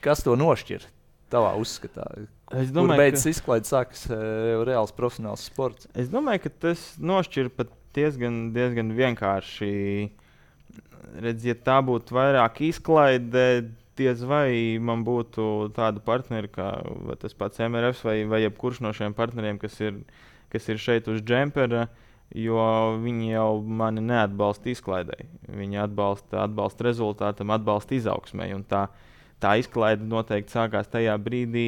Kas to nošķir? tavā uzskatā? Es domāju, ka beidzas izklaide sākas uh, reāls profesionāls sports. Es domāju, ka tas nošķir pat diezgan, diezgan vienkārši. Redz, ja tā būtu vairāk izklaide, diez vai man būtu tāda partneri kā tas pats MRF vai, vai jebkurš no šiem partneriem, kas ir, kas ir šeit uz džempera. Jo viņi jau mani neatbalsta izklaidēji. Viņi atbalsta, atbalsta rezultātam, atbalsta izaugsmē. Tā, uh, tā izklaide noteikti sākās tajā brīdī,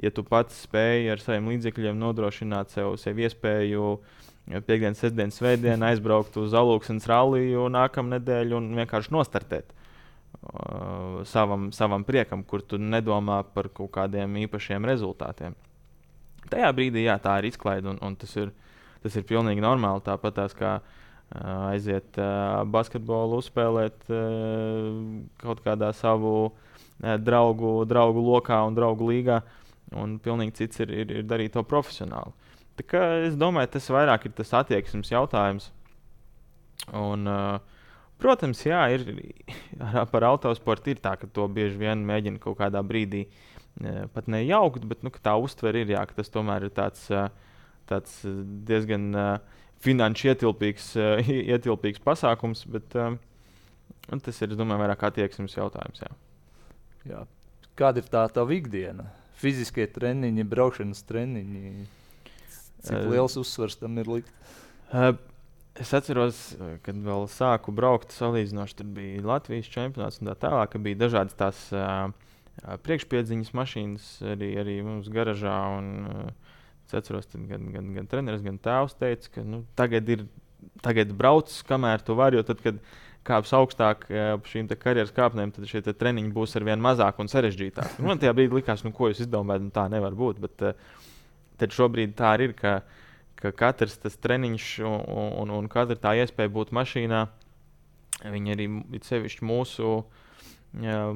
ja tu pats spēji ar saviem līdzekļiem nodrošināt sev, sev iespēju piekdienas, sestdienas, svētdienas aizbraukt uz Alūksnes ralliju nākamā nedēļa un vienkārši nostartēt. Uh, savam, savam priekam, kur tu nedomā par kaut kādiem īpašiem rezultātiem. Tajā brīdī, jā, tā ir izklaide, un, un tas, ir, tas ir pilnīgi normāli. Tāpat tās kā uh, aiziet uh, basketbolu, uzspēlēt uh, kaut kādā savu uh, draugu, draugu lokā un draugu līgā. Un pilnīgi cits ir, ir, ir darīt to profesionāli. Tā kā es domāju, tas vairāk ir tas attieksmes jautājums. Un, uh, protams, jā, ir par autosportu ir tā, ka to bieži vien mēģina kaut kādā brīdī uh, pat nejaukt, bet nu, tā uztver ir, jā, ka tas tomēr ir tāds, uh, tāds diezgan uh, finanšu ietilpīgs, uh, ietilpīgs pasākums, bet uh, tas ir, domāju, vairāk attieksmes jautājums. Jā. Jā. Kāda ir tā tā ikdiena? Fiziskie treniņi, braukšanas treniņi. Cik uh, liels uzsvars tam ir likt? Uh, es atceros, kad vēl sāku braukt, salīdzinoši tur bija Latvijas čempionāts un tā tālāk, ka bija dažādas tās uh, priekšpiedziņas mašīnas arī, arī mums garažā. Un, uh, es atceros, gan, gan, gan treneris, gan tēvs teica, ka nu, tagad ir tagad brauc, kamēr tu vari. Jo tad, kad kāps augstāk par šīm karjeras kāpnēm, tad šie treniņi būs ar vien mazāk un sarežģītāki. Man tajā brīdī likās, nu, ko jūs izdomājat, nu, tā nevar būt. Bet tad šobrīd tā ir, ka, ka katrs tas treniņš un, un, un katra tā iespēja būt mašīnā, viņi arī sevišķi mūsu,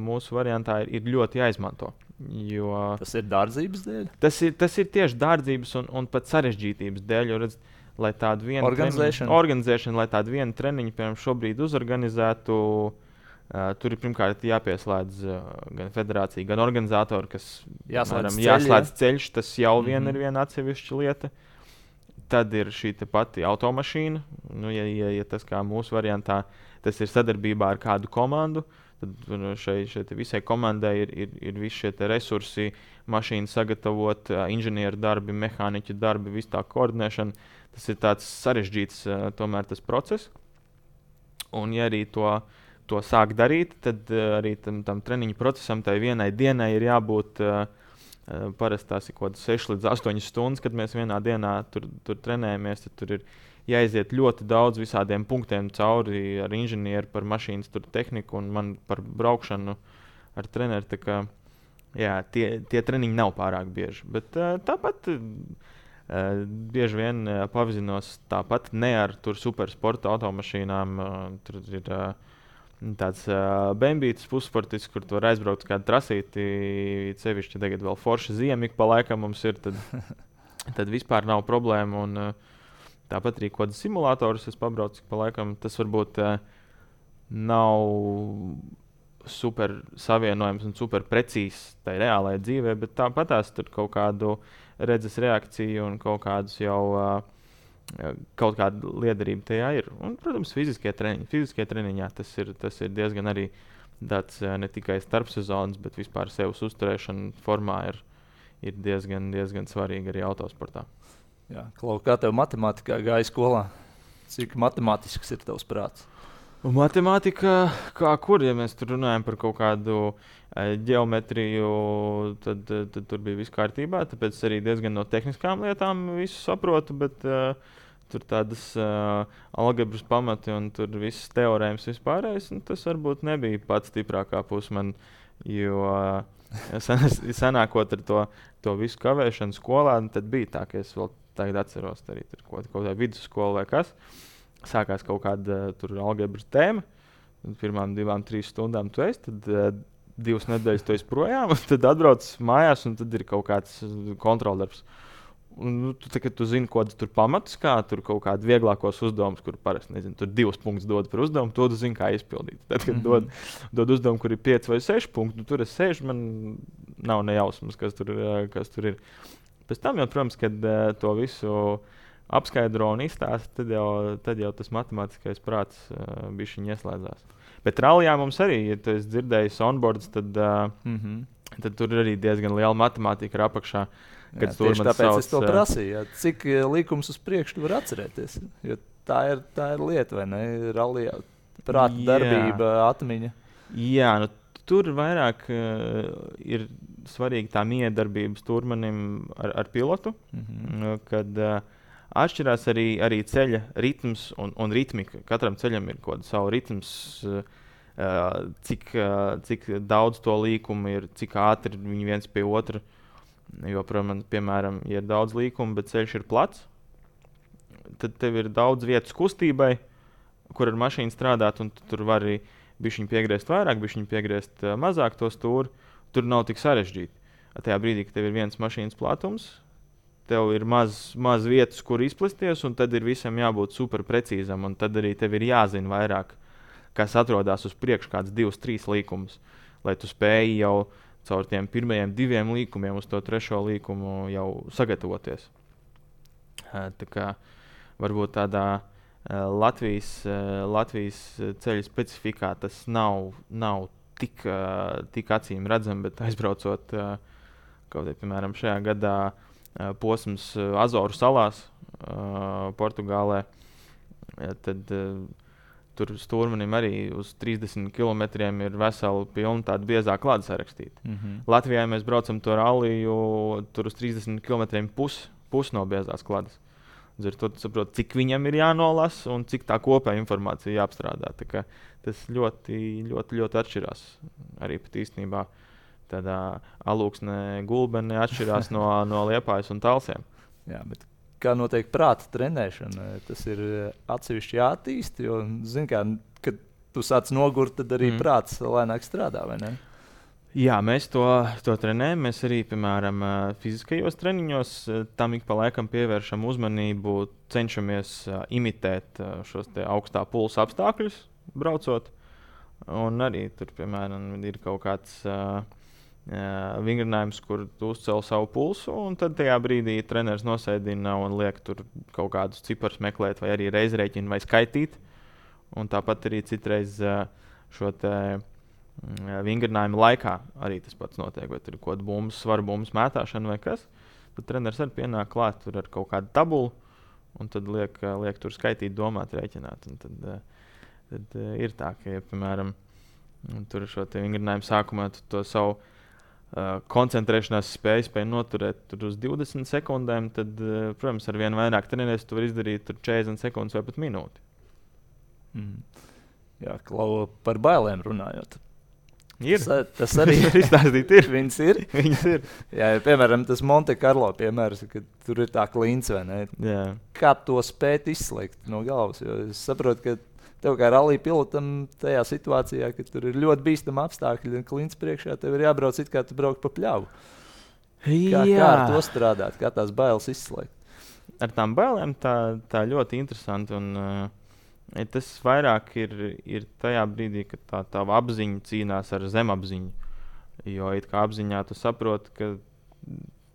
mūsu variantā ir, ir ļoti jāizmanto. Jo, tas ir dārdzības dēļ? Tas ir, tas ir tieši dārdzības un, un pat sarežģītības dēļ. Jo, redz, lai tādu vienu organizēšanu, treniņu, organizēšanu lai tādu vienu treniņu, piemēram, šobrīd uzorganizētu. Uh, tur ir pirmkārt jāpieslēdz uh, gan federācija, gan organizatori, kas jāslēdz, varam, ceļ, jāslēdz jā. ceļš. Tas jau mm -hmm. vien ir viena atsevišķa lieta. Tad ir šī pati automašīna. Nu, ja, ja, ja tas kā mūsu variantā, tas ir sadarbībā ar kādu komandu, tad nu, šai, šai visai komandai ir, ir, ir visi šie resursi, mašīnu sagatavot, uh, inženieru darbi, mehāniķu darbi, visu tā koordinēšana tas ir tāds sarežģīts uh, tomēr tas process. Un, ja arī to, to sāk darīt, tad uh, arī tam, tam treniņu procesam, tai vienai dienai ir jābūt. Uh, Parasti tās ir kaut kādas 6 līdz 8 stundas, kad mēs vienā dienā tur, tur trenējamies. Tur ir jāiziet ļoti daudz visādiem punktiem cauri ar inženieru, par mašīnas tehniku un man par braukšanu ar treneru. Jā, tie, tie treniņi nav pārāk bieži. Bet tāpat bieži vien pavizinos tāpat ne ar supersporta automašīnām. Tur ir tāds uh, bambītis pussports, kur tu vari aizbraukt uz kādu trasīti. Cevišķi tagad vēl forša ziema, ik pa laikam mums ir. Tad, tad vispār nav problēma. Un, uh, tāpat arī kaut kāds simulators es pabraucu, ik pa laikam. Tas varbūt uh, nav super savienojams un super precīzs tajā reālajā dzīvē, bet tāpat tās tur kaut kādu redzes reakciju un kaut kādus jau. Uh, Kaut kāda liederība tajā ir. Un, protams, fiziskie treniņi. Fiziskie treniņā tas ir, tas ir diezgan arī tāds ne tikai starpsezonas, bet vispār sevis uzturēšana formā ir, ir diezgan, diezgan svarīga arī autosportā. Jā, Klau, kā tev matemātikā gāja skolā? Cik matemātisks ir tavs prāts? Un matemātika, kā kur, ja mēs tur runājam par kaut kādu ģeometriju, tad, tad, tad tur bija viss kārtībā. Tāpēc arī diezgan no tehniskām lietām visu saprotu. Bet, uh, tur tādas uh, algebras pamati un tur viss teorēmas vispārējais. Tas varbūt nebija pats stiprākā puse man. Jo uh, sen, senākot ar to, to visu kavēšanu skolā, tad bija tā, ka es vēl tagad atceros, arī tur kaut kādā vidusskola vai kas. Uh, sākās kaut kāda uh, algebras tēma. Pirmām divām, trīs stundām tu esi, tad uh, divas nedēļas tu esi projām, tad atbrauc mājās un tad ir kaut kāds kontroldarbs. Un, nu, tu, tā, tu zini, ko tur pamatus, kā tur kaut kādi vieglākos uzdevumus, kur parasti nezinu, tur divus punktus dod par uzdevumu, to tu zini, kā izpildīt. Tad, kad mm -hmm. dod, dod uzdevumu, kur ir pieci vai seši punkti, nu, tur es sēžu, man nav nejausmas, kas tur, kas tur ir. Pēc tam, jau, protams, kad uh, to visu uh, apskaidro un izstāsta, tad jau, tad jau tas matemātiskais prāts uh, bija viņa ieslēdzās. Bet rallijā mums arī, ja tu esi dzirdējis onboards, tad, uh, mm -hmm. tad tur arī diezgan liela matemātika ir apakšā. Jā, tāpēc sauc, es to prasīju. Jā. Cik līkums uz priekšu var atcerēties? Jo tā ir, tā ir lieta, vai ne? Rallijā prāta jā. darbība, atmiņa. Jā, nu, tur vairāk uh, ir svarīga tā miedarbības turmanim ar, ar pilotu. Mm -hmm. Kad, uh, Atšķirās arī, arī ceļa ritms un, un ritmika. Katram ceļam ir kaut kāds savs ritms, uh, cik, uh, cik daudz to līkumu ir, cik ātri viņi viens pie otra. Jo, protams, piemēram, ja ir daudz līkumu, bet ceļš ir plats, tad tev ir daudz vietas kustībai, kur ar mašīnu strādāt, un tu tur var arī bišķiņu piegriezt vairāk, bišķiņu piegriezt mazāk to stūri. Tur nav tik sarežģīti. Tajā brīdī, kad tev ir viens mašīnas platums, tev ir maz, maz vietas, kur izplesties, un tad ir visam jābūt super precīzam. Tad arī tev ir jāzina vairāk, kas atrodas uz priekšu, kāds divs, trīs līkumus, lai tu spēji jau caur tiem pirmajiem diviem līkumiem uz to trešo līkumu jau sagatavoties. Tā kā varbūt tādā Latvijas, Latvijas ceļa specifikā tas nav, nav tik, tik acīm redzams, bet aizbraucot kaut kādā, piemēram, šajā gadā posms Azoru salās, Portugālē. Tad tur stūrmanim arī uz 30 km ir vesela pilna tāda biezā klāta sarakstīta. Mm -hmm. Latvijā mēs braucam to ralliju, tur uz 30 km pusi pus no biezās klātes. Līdz ar to saprot, cik viņam ir jānolasa un cik tā kopējā informācija jāapstrādā. Tas ļoti, ļoti, ļoti atšķirās arī pat īstenībā. Tādā alūksnē gulbenē atšķirās no, no liepājas un talsiem. Jā, bet kā notiek prāta trenēšana, tas ir atsevišķi jāattīst. Jo, zin, kā, kad tu sāc nogurt, tad arī mm. prāts lēnāk strādā. Jā, mēs to, to trenējam. Mēs arī, piemēram, fiziskajos treniņos tam ik pa laikam pievēršam uzmanību, cenšamies imitēt šos augstā pulsa apstākļus, braucot. Un arī tur, piemēram, ir kaut kāds uh, vingrinājums, kur tu uzcēl savu pulsu, un tad tajā brīdī treneris nosēdina un liek tur kaut kādus ciparus meklēt, vai arī reizrēķinu vai skaitīt. Un tāpat arī citreiz šo te, vingrinājumu laikā arī tas pats notiek. Vai tur ir kaut kāda bumbu, svaru bumbu mētāšana vai kas. Tad treneris arī pienāk klāt ar kaut kādu tabulu, un tad liek, liek tur skaitīt, domāt, rēķināt. Un tad, tad ir tā, ka, ja, piemēram, tur šo vingrinājumu sākumā tu to savu koncentrēšanās spēju spēj noturēt uz 20 sekundēm, tad, uh, protams, ar vien vairāk trenēties, tu vari izdarīt 40 sekundes vai pat minūti. Mm. Jā, klau, par bailēm runājot. Ir. Tas, tas arī ir izstāstīts. Ir. Viņas ir. Viņas ir. Jā, ja, piemēram, tas Monte Carlo piemērs, kad tur ir tā klints vai ne. Jā. Kā to spēt izslēgt no galvas? Jo es saprotu, ka tev kā rallija pilotam tajā situācijā, ka tur ir ļoti bīstami apstākļi un klints priekšā, tev ir jābrauc it kā tu brauc pa pļavu. Kā, kā ar to strādāt, kā tās bailes izslēgt? Ar tām bailēm tā, tā ļoti interesanti. Un, uh, Tas vairāk ir, ir tajā brīdī, kad tā tā apziņa cīnās ar zemapziņu. Jo it kā apziņā tu saproti, ka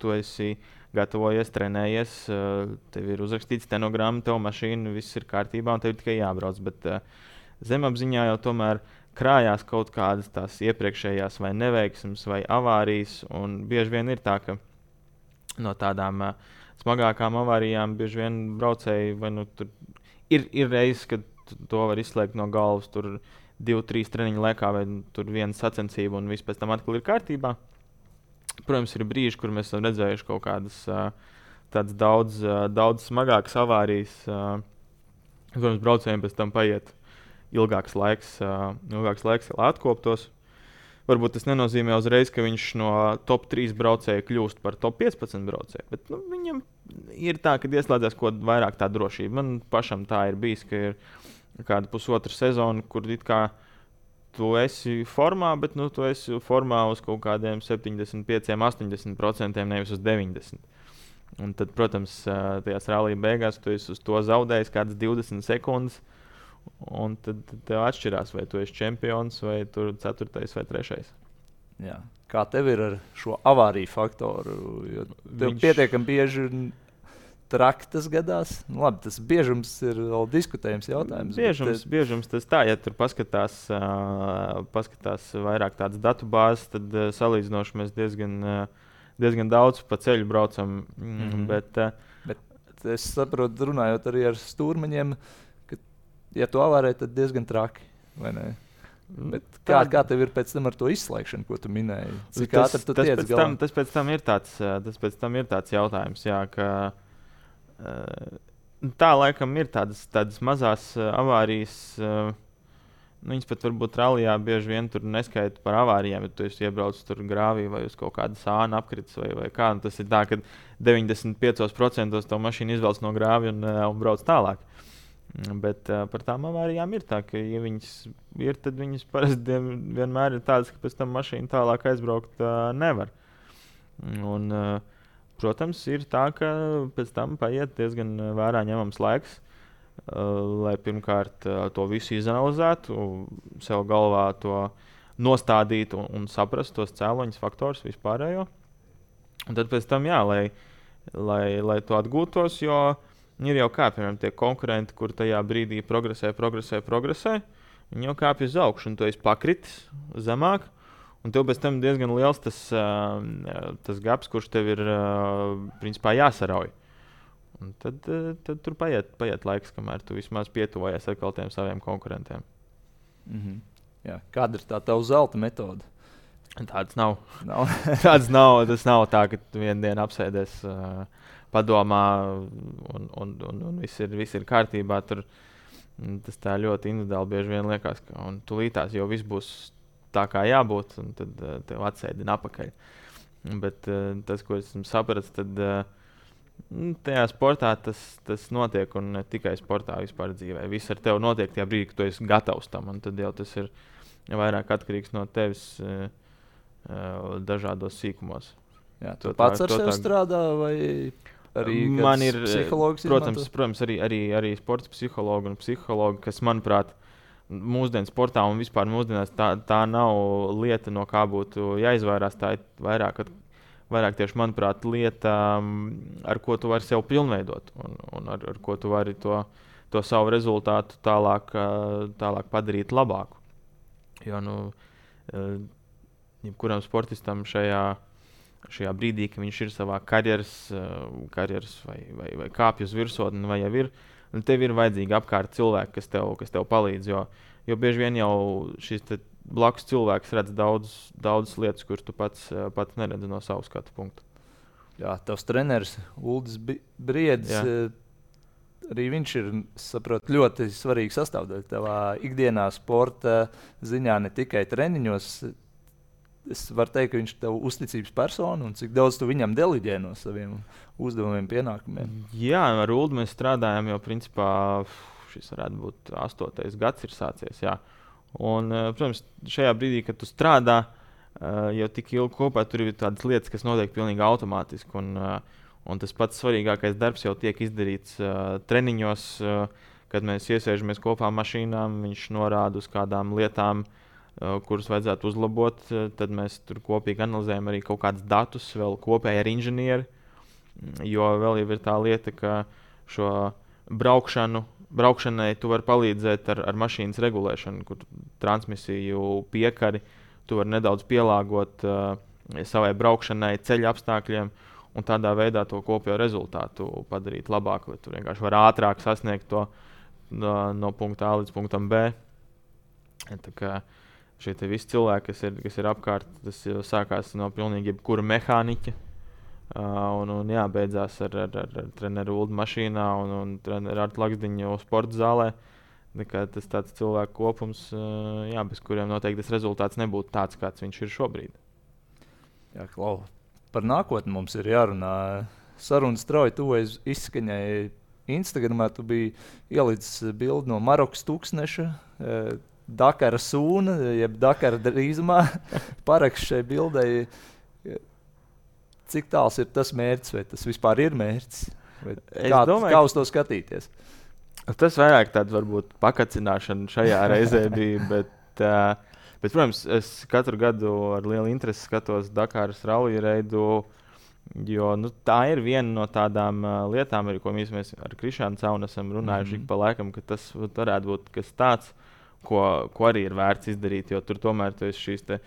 tu esi gatavojies, trenējies, eh, tev ir uzrakstīts stenogramma, tev mašīna, viss ir kārtībā, un tev ir tikai jābrauc. Bet uh, zemapziņā jau tomēr krājās kaut kādas tās iepriekšējās vai neveiksmes vai avārijas. Bieži vien ir tā, ka no tādām uh, smagākām avārijām bieži vien braucēji vai nu tur ir, ir reizes, kad to var izslēgt no galvas. Tur divu, trīs treniņu laikā, vai tur viena sacensība, un viss pēc tam atkal ir kārtībā. Protams, ir brīži, kur mēs esam redzējuši kaut kādas tādas daudz, daudz smagākas avārijas. Protams, braucējiem pēc tam paiet ilgāks laiks, ilgāks laiks lai atkoptos. Varbūt tas nenozīmē uzreiz, ka viņš no top 3 braucēja kļūst par top 15 braucēju. Bet nu, viņam ir tā, ka ieslēdzas kaut kāda vairāk tā drošība. Man pašam tā ir bijis, ka ir kāda pusotra sezona, kur it kā tu esi formā, bet nu, tu esi formā uz kaut kādiem 75, 80%, nevis uz 90%. Un tad, protams, tajās rallija beigās tu esi uz to zaudējis kādas 20 sekundes. Un tad tev atšķirās, vai tu esi čempions, vai tur ceturtais vai trešais. Jā. Kā tev ir ar šo avāriju faktoru? Jo tev Viņš... pietiekami bieži traki tas gadās. Nu, labi, tas biežums ir vēl diskutējams jautājums. Biežums, bet... biežums tas tā, ja tur paskatās, uh, paskatās vairāk tādas datu bāzes, tad uh, salīdzinoši mēs diezgan, uh, diezgan daudz pa ceļu braucam. Mm -hmm. bet, uh, bet es saprotu, runājot arī ar stūrmaņiem. Uh, ja tu avārē, tad diezgan traki. Mm, Bet kā, kā tev ir pēc tam ar to izslēgšanu, ko tu minēji? Cik tas, tu tas, pēc tam, tas pēc tam ir tāds, tas pēc tam ir tāds jautājums, jā, ka tā laikam ir tādas, tādas mazas avārijas. Nu, viņas pat varbūt rallija bieži vien tur neskaita par avārijām, ja tu iebrauc tur grāvī vai uz kaut kāda sāna apkritis vai, vai kā. Nu, tas ir tā, ka 95% to mašīnu izvelc no grāvja un, un brauc tālāk. Bet uh, par tām avārijām ir tā, ka, ja viņas ir, tad viņas parasti vienmēr ir tādas, ka pēc tam mašīna tālāk aizbraukt uh, nevar. Un, uh, protams, ir tā, ka pēc tam paiet diezgan vērā ņemams laiks, uh, lai pirmkārt uh, to visu izanalizētu, sev galvā to nostādītu un, un saprastu tos cēloņus, faktorus vispārējo. Un tad pēc tam, jā, lai, lai, lai to atgūtos, jo Ir jau kā, piemēram, tie konkurenti, kur tajā brīdī progresē, progresē, progresē. Viņi jau kāpj uz augšu, un tu esi pakritis zemāk. Un tev pēc tam diezgan liels tas, tas gaps, kurš tev ir principā jāsarauj. Un tad, tad tur paiet, paiet laiks, kamēr tu vismaz pietuvojies ar tiem saviem konkurentiem. Mm -hmm. Jā. Kāda ir tā tava zelta metode? Tādas nav. nav. Tādas nav. Tas nav tā, ka vienā dienā apsēdies. Uh, padomā, un, un, un, un viss, ir, viss ir kārtībā. Tur, tas tā ļoti individuāli bieži vien liekas, ka tūlītās jau viss būs tā, kā jābūt, un tad uh, tev atsēdina apakaļ. Bet uh, tas, ko esmu sapratis, tad uh, tajā sportā tas, tas notiek, un ne tikai sportā, vispār dzīvē. Viss ar tevi notiek tajā brīdī, kad tu esi gatavs tam, un tad jau tas ir vairāk atkarīgs no tevis uh, uh, dažādos sīkumos. Jā, tu pats tā, ar sevi tā... strādā vai? Arī man ir, protams, izmanto? protams arī, arī, arī sports psihologi un psihologi, kas, manuprāt, mūsdienu sportā un vispār mūsdienās tā, tā nav lieta, no kā būtu jāizvairās. Tā ir vairāk, vairāk tieši, manuprāt, lieta, ar ko tu vari sev pilnveidot un, un ar, ar ko tu vari to, to savu rezultātu tālāk, tālāk padarīt labāku. Jo, nu, jebkuram sportistam šajā šajā brīdī, kad viņš ir savā karjeras, uh, karjeras vai, vai, vai kāpj uz virsotni, vai jau ir. Un tev ir vajadzīgi apkārt cilvēki, kas tev, kas tev palīdz. Jo, jo bieži vien jau šis blakus cilvēks redz daudzas daudz lietas, kuras tu pats, uh, pats neredzi no savas skatu punkta. Jā, tavs treneris Ulris Briedis. Jā. Uh, arī viņš ir saprot, ļoti svarīgs sastāvdaļa tavā ikdienā, sporta ziņā, ne tikai treniņos es varu teikt, ka viņš ir tev uzticības persona un cik daudz tu viņam deliģē no saviem uzdevumiem, pienākumiem. Jā, ar Ulu mēs strādājam jau principā. Šis varētu būt astotais gads, ir sācies. Jā. Un, eh, protams, šajā brīdī, kad tu strādā eh, jau tik ilgi kopā, tur ir tādas lietas, kas notiek pilnīgi automātiski. Un, eh, un tas pats svarīgākais darbs jau tiek izdarīts treniņos, kad mēs iesēžamies kopā mašīnā. Viņš norāda uz kādām lietām, uh, kurus vajadzētu uzlabot. Tad mēs tur kopīgi analizējam arī kaut kādus datus, vēl kopēji ar inženieri. Mm, jo vēl ir tā lieta, ka šo braukšanu, braukšanai tu vari palīdzēt ar, ar mašīnas regulēšanu, kur transmisiju piekari tu vari nedaudz pielāgot uh, savai braukšanai, ceļa apstākļiem. Un tādā veidā to kopējo rezultātu padarīt labāku, lai tu vienkārši vari ātrāk sasniegt to no, no punkta A līdz punktam B. Tā kā, uh, šie visi cilvēki, kas ir, kas ir apkārt, tas jau sākās no pilnīgi jebkura mehāniķa. Uh, un, un jā, beidzās ar, ar, ar, ar treneru Ulu mašīnā un, un treneru ar Lakstiņu sporta zālē. Tas tāds cilvēku kopums, uh, jā, bez kuriem noteikti tas rezultāts nebūtu tāds, kāds viņš ir šobrīd. Jā, Klau, par nākotni mums ir jārunā. Sarunas strauji tuvojas izskaņai. Instagramā tu biji ielicis bildi no Marokas tūkstneša. Dakara sūna, jeb Dakara drīzumā parakst šai bildei. Cik tāls ir tas mērķis, vai tas vispār ir mērķis? Kā, domāju, kā uz to skatīties? Tas vairāk tāds varbūt pakacināšana šajā reizē bija. Bet, uh, bet, protams, es katru gadu ar lielu interesi skatos Dakaras rallija reidu. Jo nu, tā ir viena no tādām uh, lietām, ar ko mēs, mēs ar Krišānu Caunu esam runājuši mm -hmm. pa laikam, ka tas varētu būt kas tāds, uh, ko, ko arī ir vērts izdarīt, jo tur tomēr tu esi šīs. Te,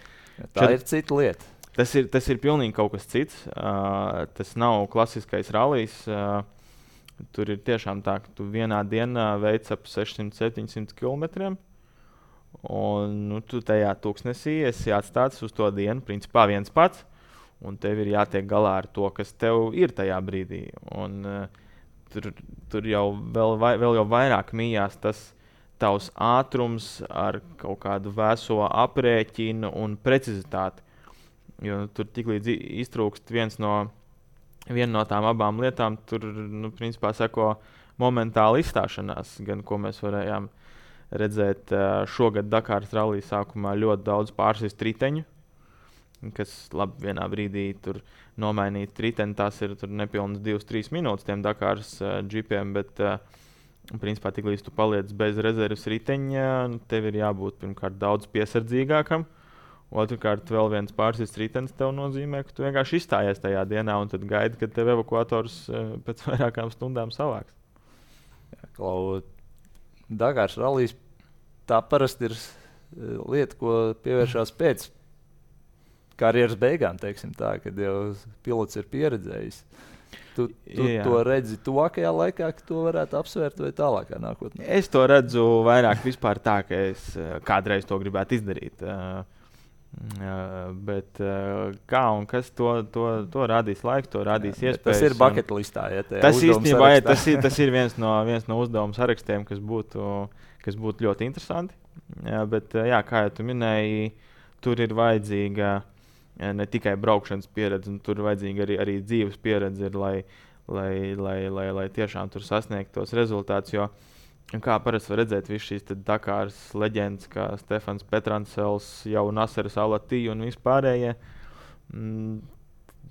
tā čet... ir cita lieta. Tas ir, tas ir pilnīgi kaut kas cits. Uh, tas nav klasiskais rallijs. Uh, tur ir tiešām tā, ka tu vienā dienā veic ap 600-700 km. Un nu, tu tajā tūkstnesī esi atstāts uz to dienu, principā viens pats. Un tev ir jātiek galā ar to, kas tev ir tajā brīdī. Un, uh, tur, tur jau vēl, vai, vēl jau vairāk mījās tas, uh, tavs ātrums ar kaut kādu vēso aprēķinu un precizitāti. Jo tur tiklīdz iztrūkst viens no, viena no tām abām lietām, tur nu, principā seko momentāla izstāšanās, gan ko mēs varējām redzēt šogad Dakāras rallija sākumā ļoti daudz pārsvist riteņu, kas labi vienā brīdī tur nomainīt riteni. Tas ir nepilnas 2-3 minūtes tiem Dakāras džipiem, bet uh, Un, principā, tik līdz tu paliec bez rezerves riteņa, nu, tev ir jābūt pirmkārt daudz piesardzīgākam. Otrakārt, vēl viens pārsvars ritenis tev nozīmē, ka tu vienkārši izstājies tajā dienā un tad gaidi, kad tev evakuators uh, pēc vairākām stundām savāks. Klau, Dagārs rallijas tā parasti ir uh, lieta, ko pievēršās pēc karjeras beigām, teiksim tā, kad jau pilots ir pieredzējis. Uh, Tu, tu Jā. to redzi tuvākajā laikā, ka to varētu apsvērt vai tālākā nākotnē? Es to redzu vairāk tā, ka es eh, kādreiz to gribētu izdarīt. Uh, Uh, bet uh, kā un kas to, to, to radīs laiks, to radīs jā, iespējas. Tas ir bucket listā. Ja, tas īstenībā ir, tas ir, tas ir viens no, viens no uzdevuma sarakstiem, kas būtu, kas būtu ļoti interesanti. Jā, bet, jā, kā jau minēji, tur ir vajadzīga ne tikai braukšanas pieredze, tur ir vajadzīga arī, arī dzīves pieredze, ir, lai, lai, lai, lai, lai tiešām tur sasniegtu tos rezultātus. Jo, kā parasti var redzēt, visas šīs Dakāras leģendas, kā Stefans Petransels, jau Naseras Alatī un vispārējie. Mm,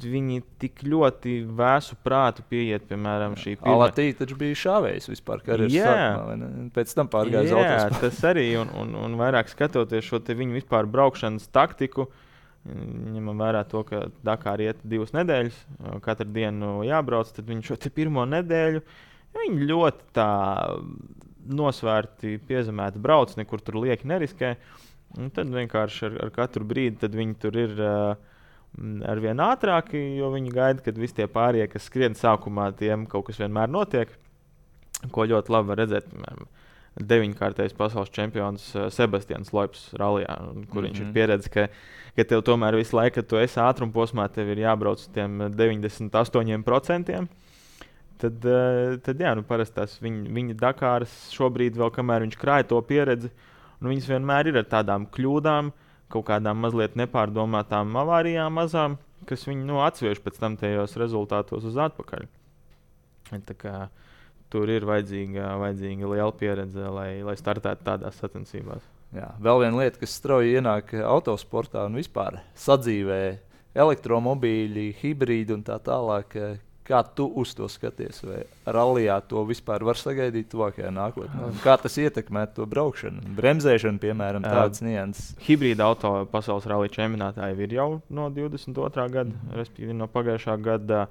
viņi tik ļoti vēsu prātu pieiet, piemēram, šī pirmā. Alatīna taču bija šāvējis vispār, kā arī sākumā, pēc tam pārgāja uz automašīnu. Jā, tas arī, un, un, un vairāk skatoties šo viņu vispār braukšanas taktiku, uh, ņemam vērā to, ka Dakar iet divas nedēļas, katru dienu jābrauc, tad viņš šo pirmo nedēļu viņi ļoti tā nosvērti, piezemēti brauc, nekur tur lieki neriskē. Un tad vienkārši ar, ar katru brīdi viņi tur ir uh, ar vien ātrāki, jo viņi gaida, kad visi tie pārējie, kas skrien sākumā, tiem kaut kas vienmēr notiek. Ko ļoti labi redzēt. Piemēram, deviņkārtais pasaules čempions uh, Sebastians Loips Rallijā, kur mm -hmm. viņš ir mhm. pieredzējis, ka, ka tev tomēr visu laiku, kad tu esi ātruma posmā, tev ir jābrauc uz tiem 98%. Tad, uh, tad jā, nu, parasti tās viņa, viņa Dakāras šobrīd, vēl kamēr viņš krāja to pieredzi, nu, viņas vienmēr ir ar tādām kļūdām, kaut kādām mazliet nepārdomātām avārijām mazām, kas viņu nu, atsviež pēc tam tajos rezultātos uz atpakaļ. Kā, tur ir vajadzīga, vajadzīga liela pieredze, lai, lai startētu tādās sacensībās. Jā, vēl viena lieta, kas strauji ienāk autosportā un vispār sadzīvē, elektromobīļi, hibrīdi un tā tālāk. Kā tu uz to skaties? Vai rallijā to vispār var sagaidīt tuvākajā nākotnē? Kā tas ietekmē to braukšanu? Bremzēšanu, piemēram, tādas nianses. Hibrīda auto pasaules rallija čempionātā jau ir jau no 22. gada, mm. respektīvi no pagājušā gada.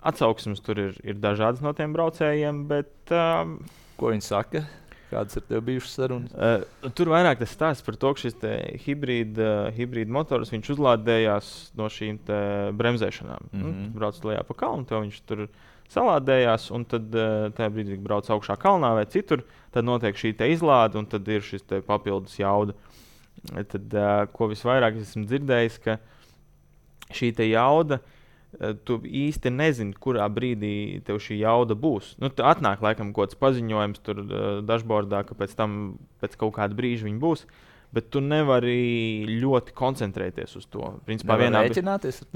Atsauksmes tur ir, ir dažādas no tiem braucējiem, bet. Um, Ko viņi saka? Kādas ir tev bijušas sarunas? Uh, tur vairāk tas stāsta par to, ka šis hibrīda uh, hibrīd motors uzlādējās no šīm bremzēšanām. Mm -hmm. nu, brauc lejā pa kalnu, to viņš tur salādējās, un tad uh, tajā brīdī, kad brauc augšā kalnā vai citur, tad notiek šī izlāde, un tad ir šis papildus jauda. Tad, uh, ko visvairāk esmu dzirdējis, ka šī jauda Eh, tu īsti nezini, kurā brīdī tev šī jauda būs. Nu, tur atnāk laikam kaut kāds paziņojums, tur uh, dashboardā, ka pēc tam pēc kaut kāda brīža viņi būs. Bet tu nevari ļoti koncentrēties uz to. Principā, vienā,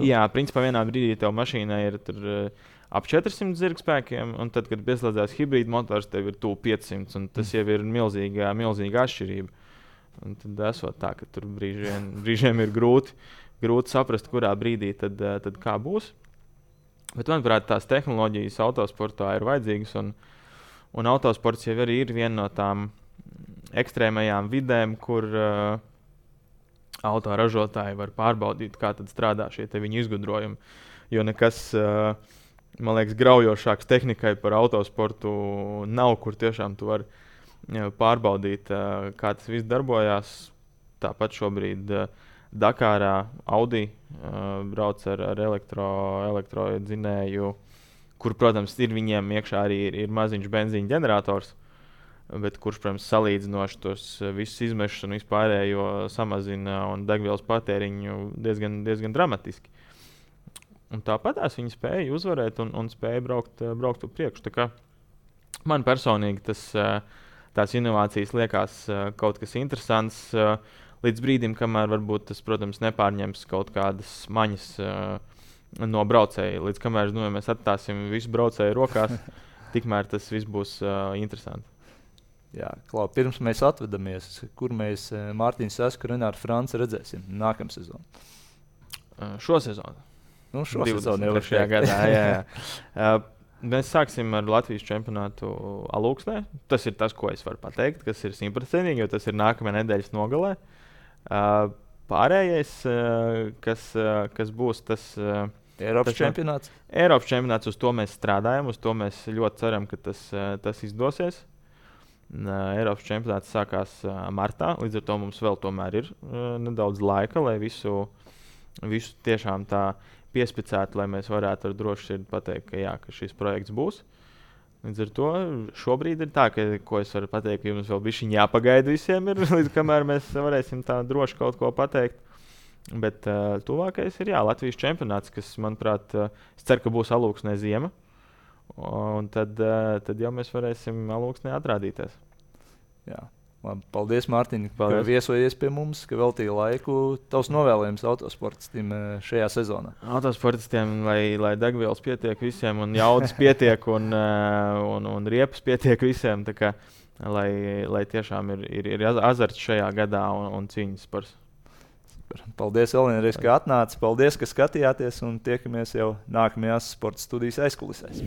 jā, principā vienā brīdī tev mašīnai ir tur, uh, ap 400 zirgspēkiem, un tad, kad pieslēdzās hibrīda motors, tev ir tuvu 500. Tas jau ir milzīga, milzīga atšķirība. Un tad esot tā, ka tur brīžiem, brīžiem ir grūti grūti saprast, kurā brīdī tad, eh, tad kā būs. Bet, manuprāt, tās tehnoloģijas autosportā ir vajadzīgas. Un, un autosports jau ir viena no tām ekstrēmajām vidēm, kur uh, autoražotāji var pārbaudīt, kā strādā šie viņu izgudrojumi. Jo nekas, uh, man liekas, graujošāks tehnikai par autosportu nav, kur tiešām tu vari uh, pārbaudīt, uh, kā tas viss darbojās. Tāpat šobrīd uh, Dakārā Audi uh, brauc ar, ar elektro, elektrodzinēju, kur, protams, ir viņiem iekšā arī ir, ir maziņš benzīna ģenerators. Bet kurš, protams, salīdzinoši tos visus izmešus un vispārējo samazina un degvielas patēriņu diezgan, diezgan dramatiski. Un tāpat viņi spēja uzvarēt un, un spēja braukt, braukt uz priekšu. Man personīgi tas, tās inovācijas liekas kaut kas interesants. Uh, līdz brīdim, kamēr varbūt tas, protams, nepārņems kaut kādas maņas uh, no braucēja. Līdz kamēr nu, mēs atstāsim visu braucēju rokās, tikmēr tas viss būs uh, interesanti. Jā, Klau, pirms mēs atvedamies, kur mēs uh, Mārtiņu Sasku un Renāru Franci redzēsim nākamā sezonā? Uh, šo sezonu. Nu, šo sezonu jau šajā gadā. Jā, jā. uh, Mēs sāksim ar Latvijas čempionātu Alūksnē. Tas ir tas, ko es varu pateikt, kas ir simtprocentīgi, jo tas ir nākamajā nedēļas nogalē. Uh, Pārējais, kas, kas būs tas. Eiropas tas, čempionāts. Eiropas čempionāts, uz to mēs strādājam, uz to mēs ļoti ceram, ka tas, tas izdosies. Eiropas čempionāts sākās martā, līdz ar to mums vēl ir nedaudz laika, lai visu, visu tiešām tā piespicētu, lai mēs varētu ar drošu sirdi pateikt, ka, jā, ka šis projekts būs. Uh, Līdz ar to šobrīd ir tā, ka, ko es varu pateikt, ka jums vēl bija jāpagaida visiem, ir, līdz kamēr mēs varēsim tā droši kaut ko pateikt. Bet uh, tuvākais ir jā, Latvijas čempionāts, kas, manuprāt, uh, es ceru, ka būs alūksnē ziema. Un tad, uh, tad jau mēs varēsim alūksnē atrādīties. Jā. Labi, paldies, Mārtiņ, ka viesojies pie mums, ka veltīji laiku. Tavs novēlējums autosportistiem eh, šajā sezonā. Autosportistiem, lai, lai degvielas pietiek visiem, un jaudas pietiek, un, eh, un, un riepas pietiek visiem. Kā, lai, lai tiešām ir, ir, ir azarts šajā gadā un, un cīņas par. Paldies, Elīna, ka atnācāt. Paldies, ka skatījāties un tiekamies jau nākamajās sporta studijas aizkulisēs.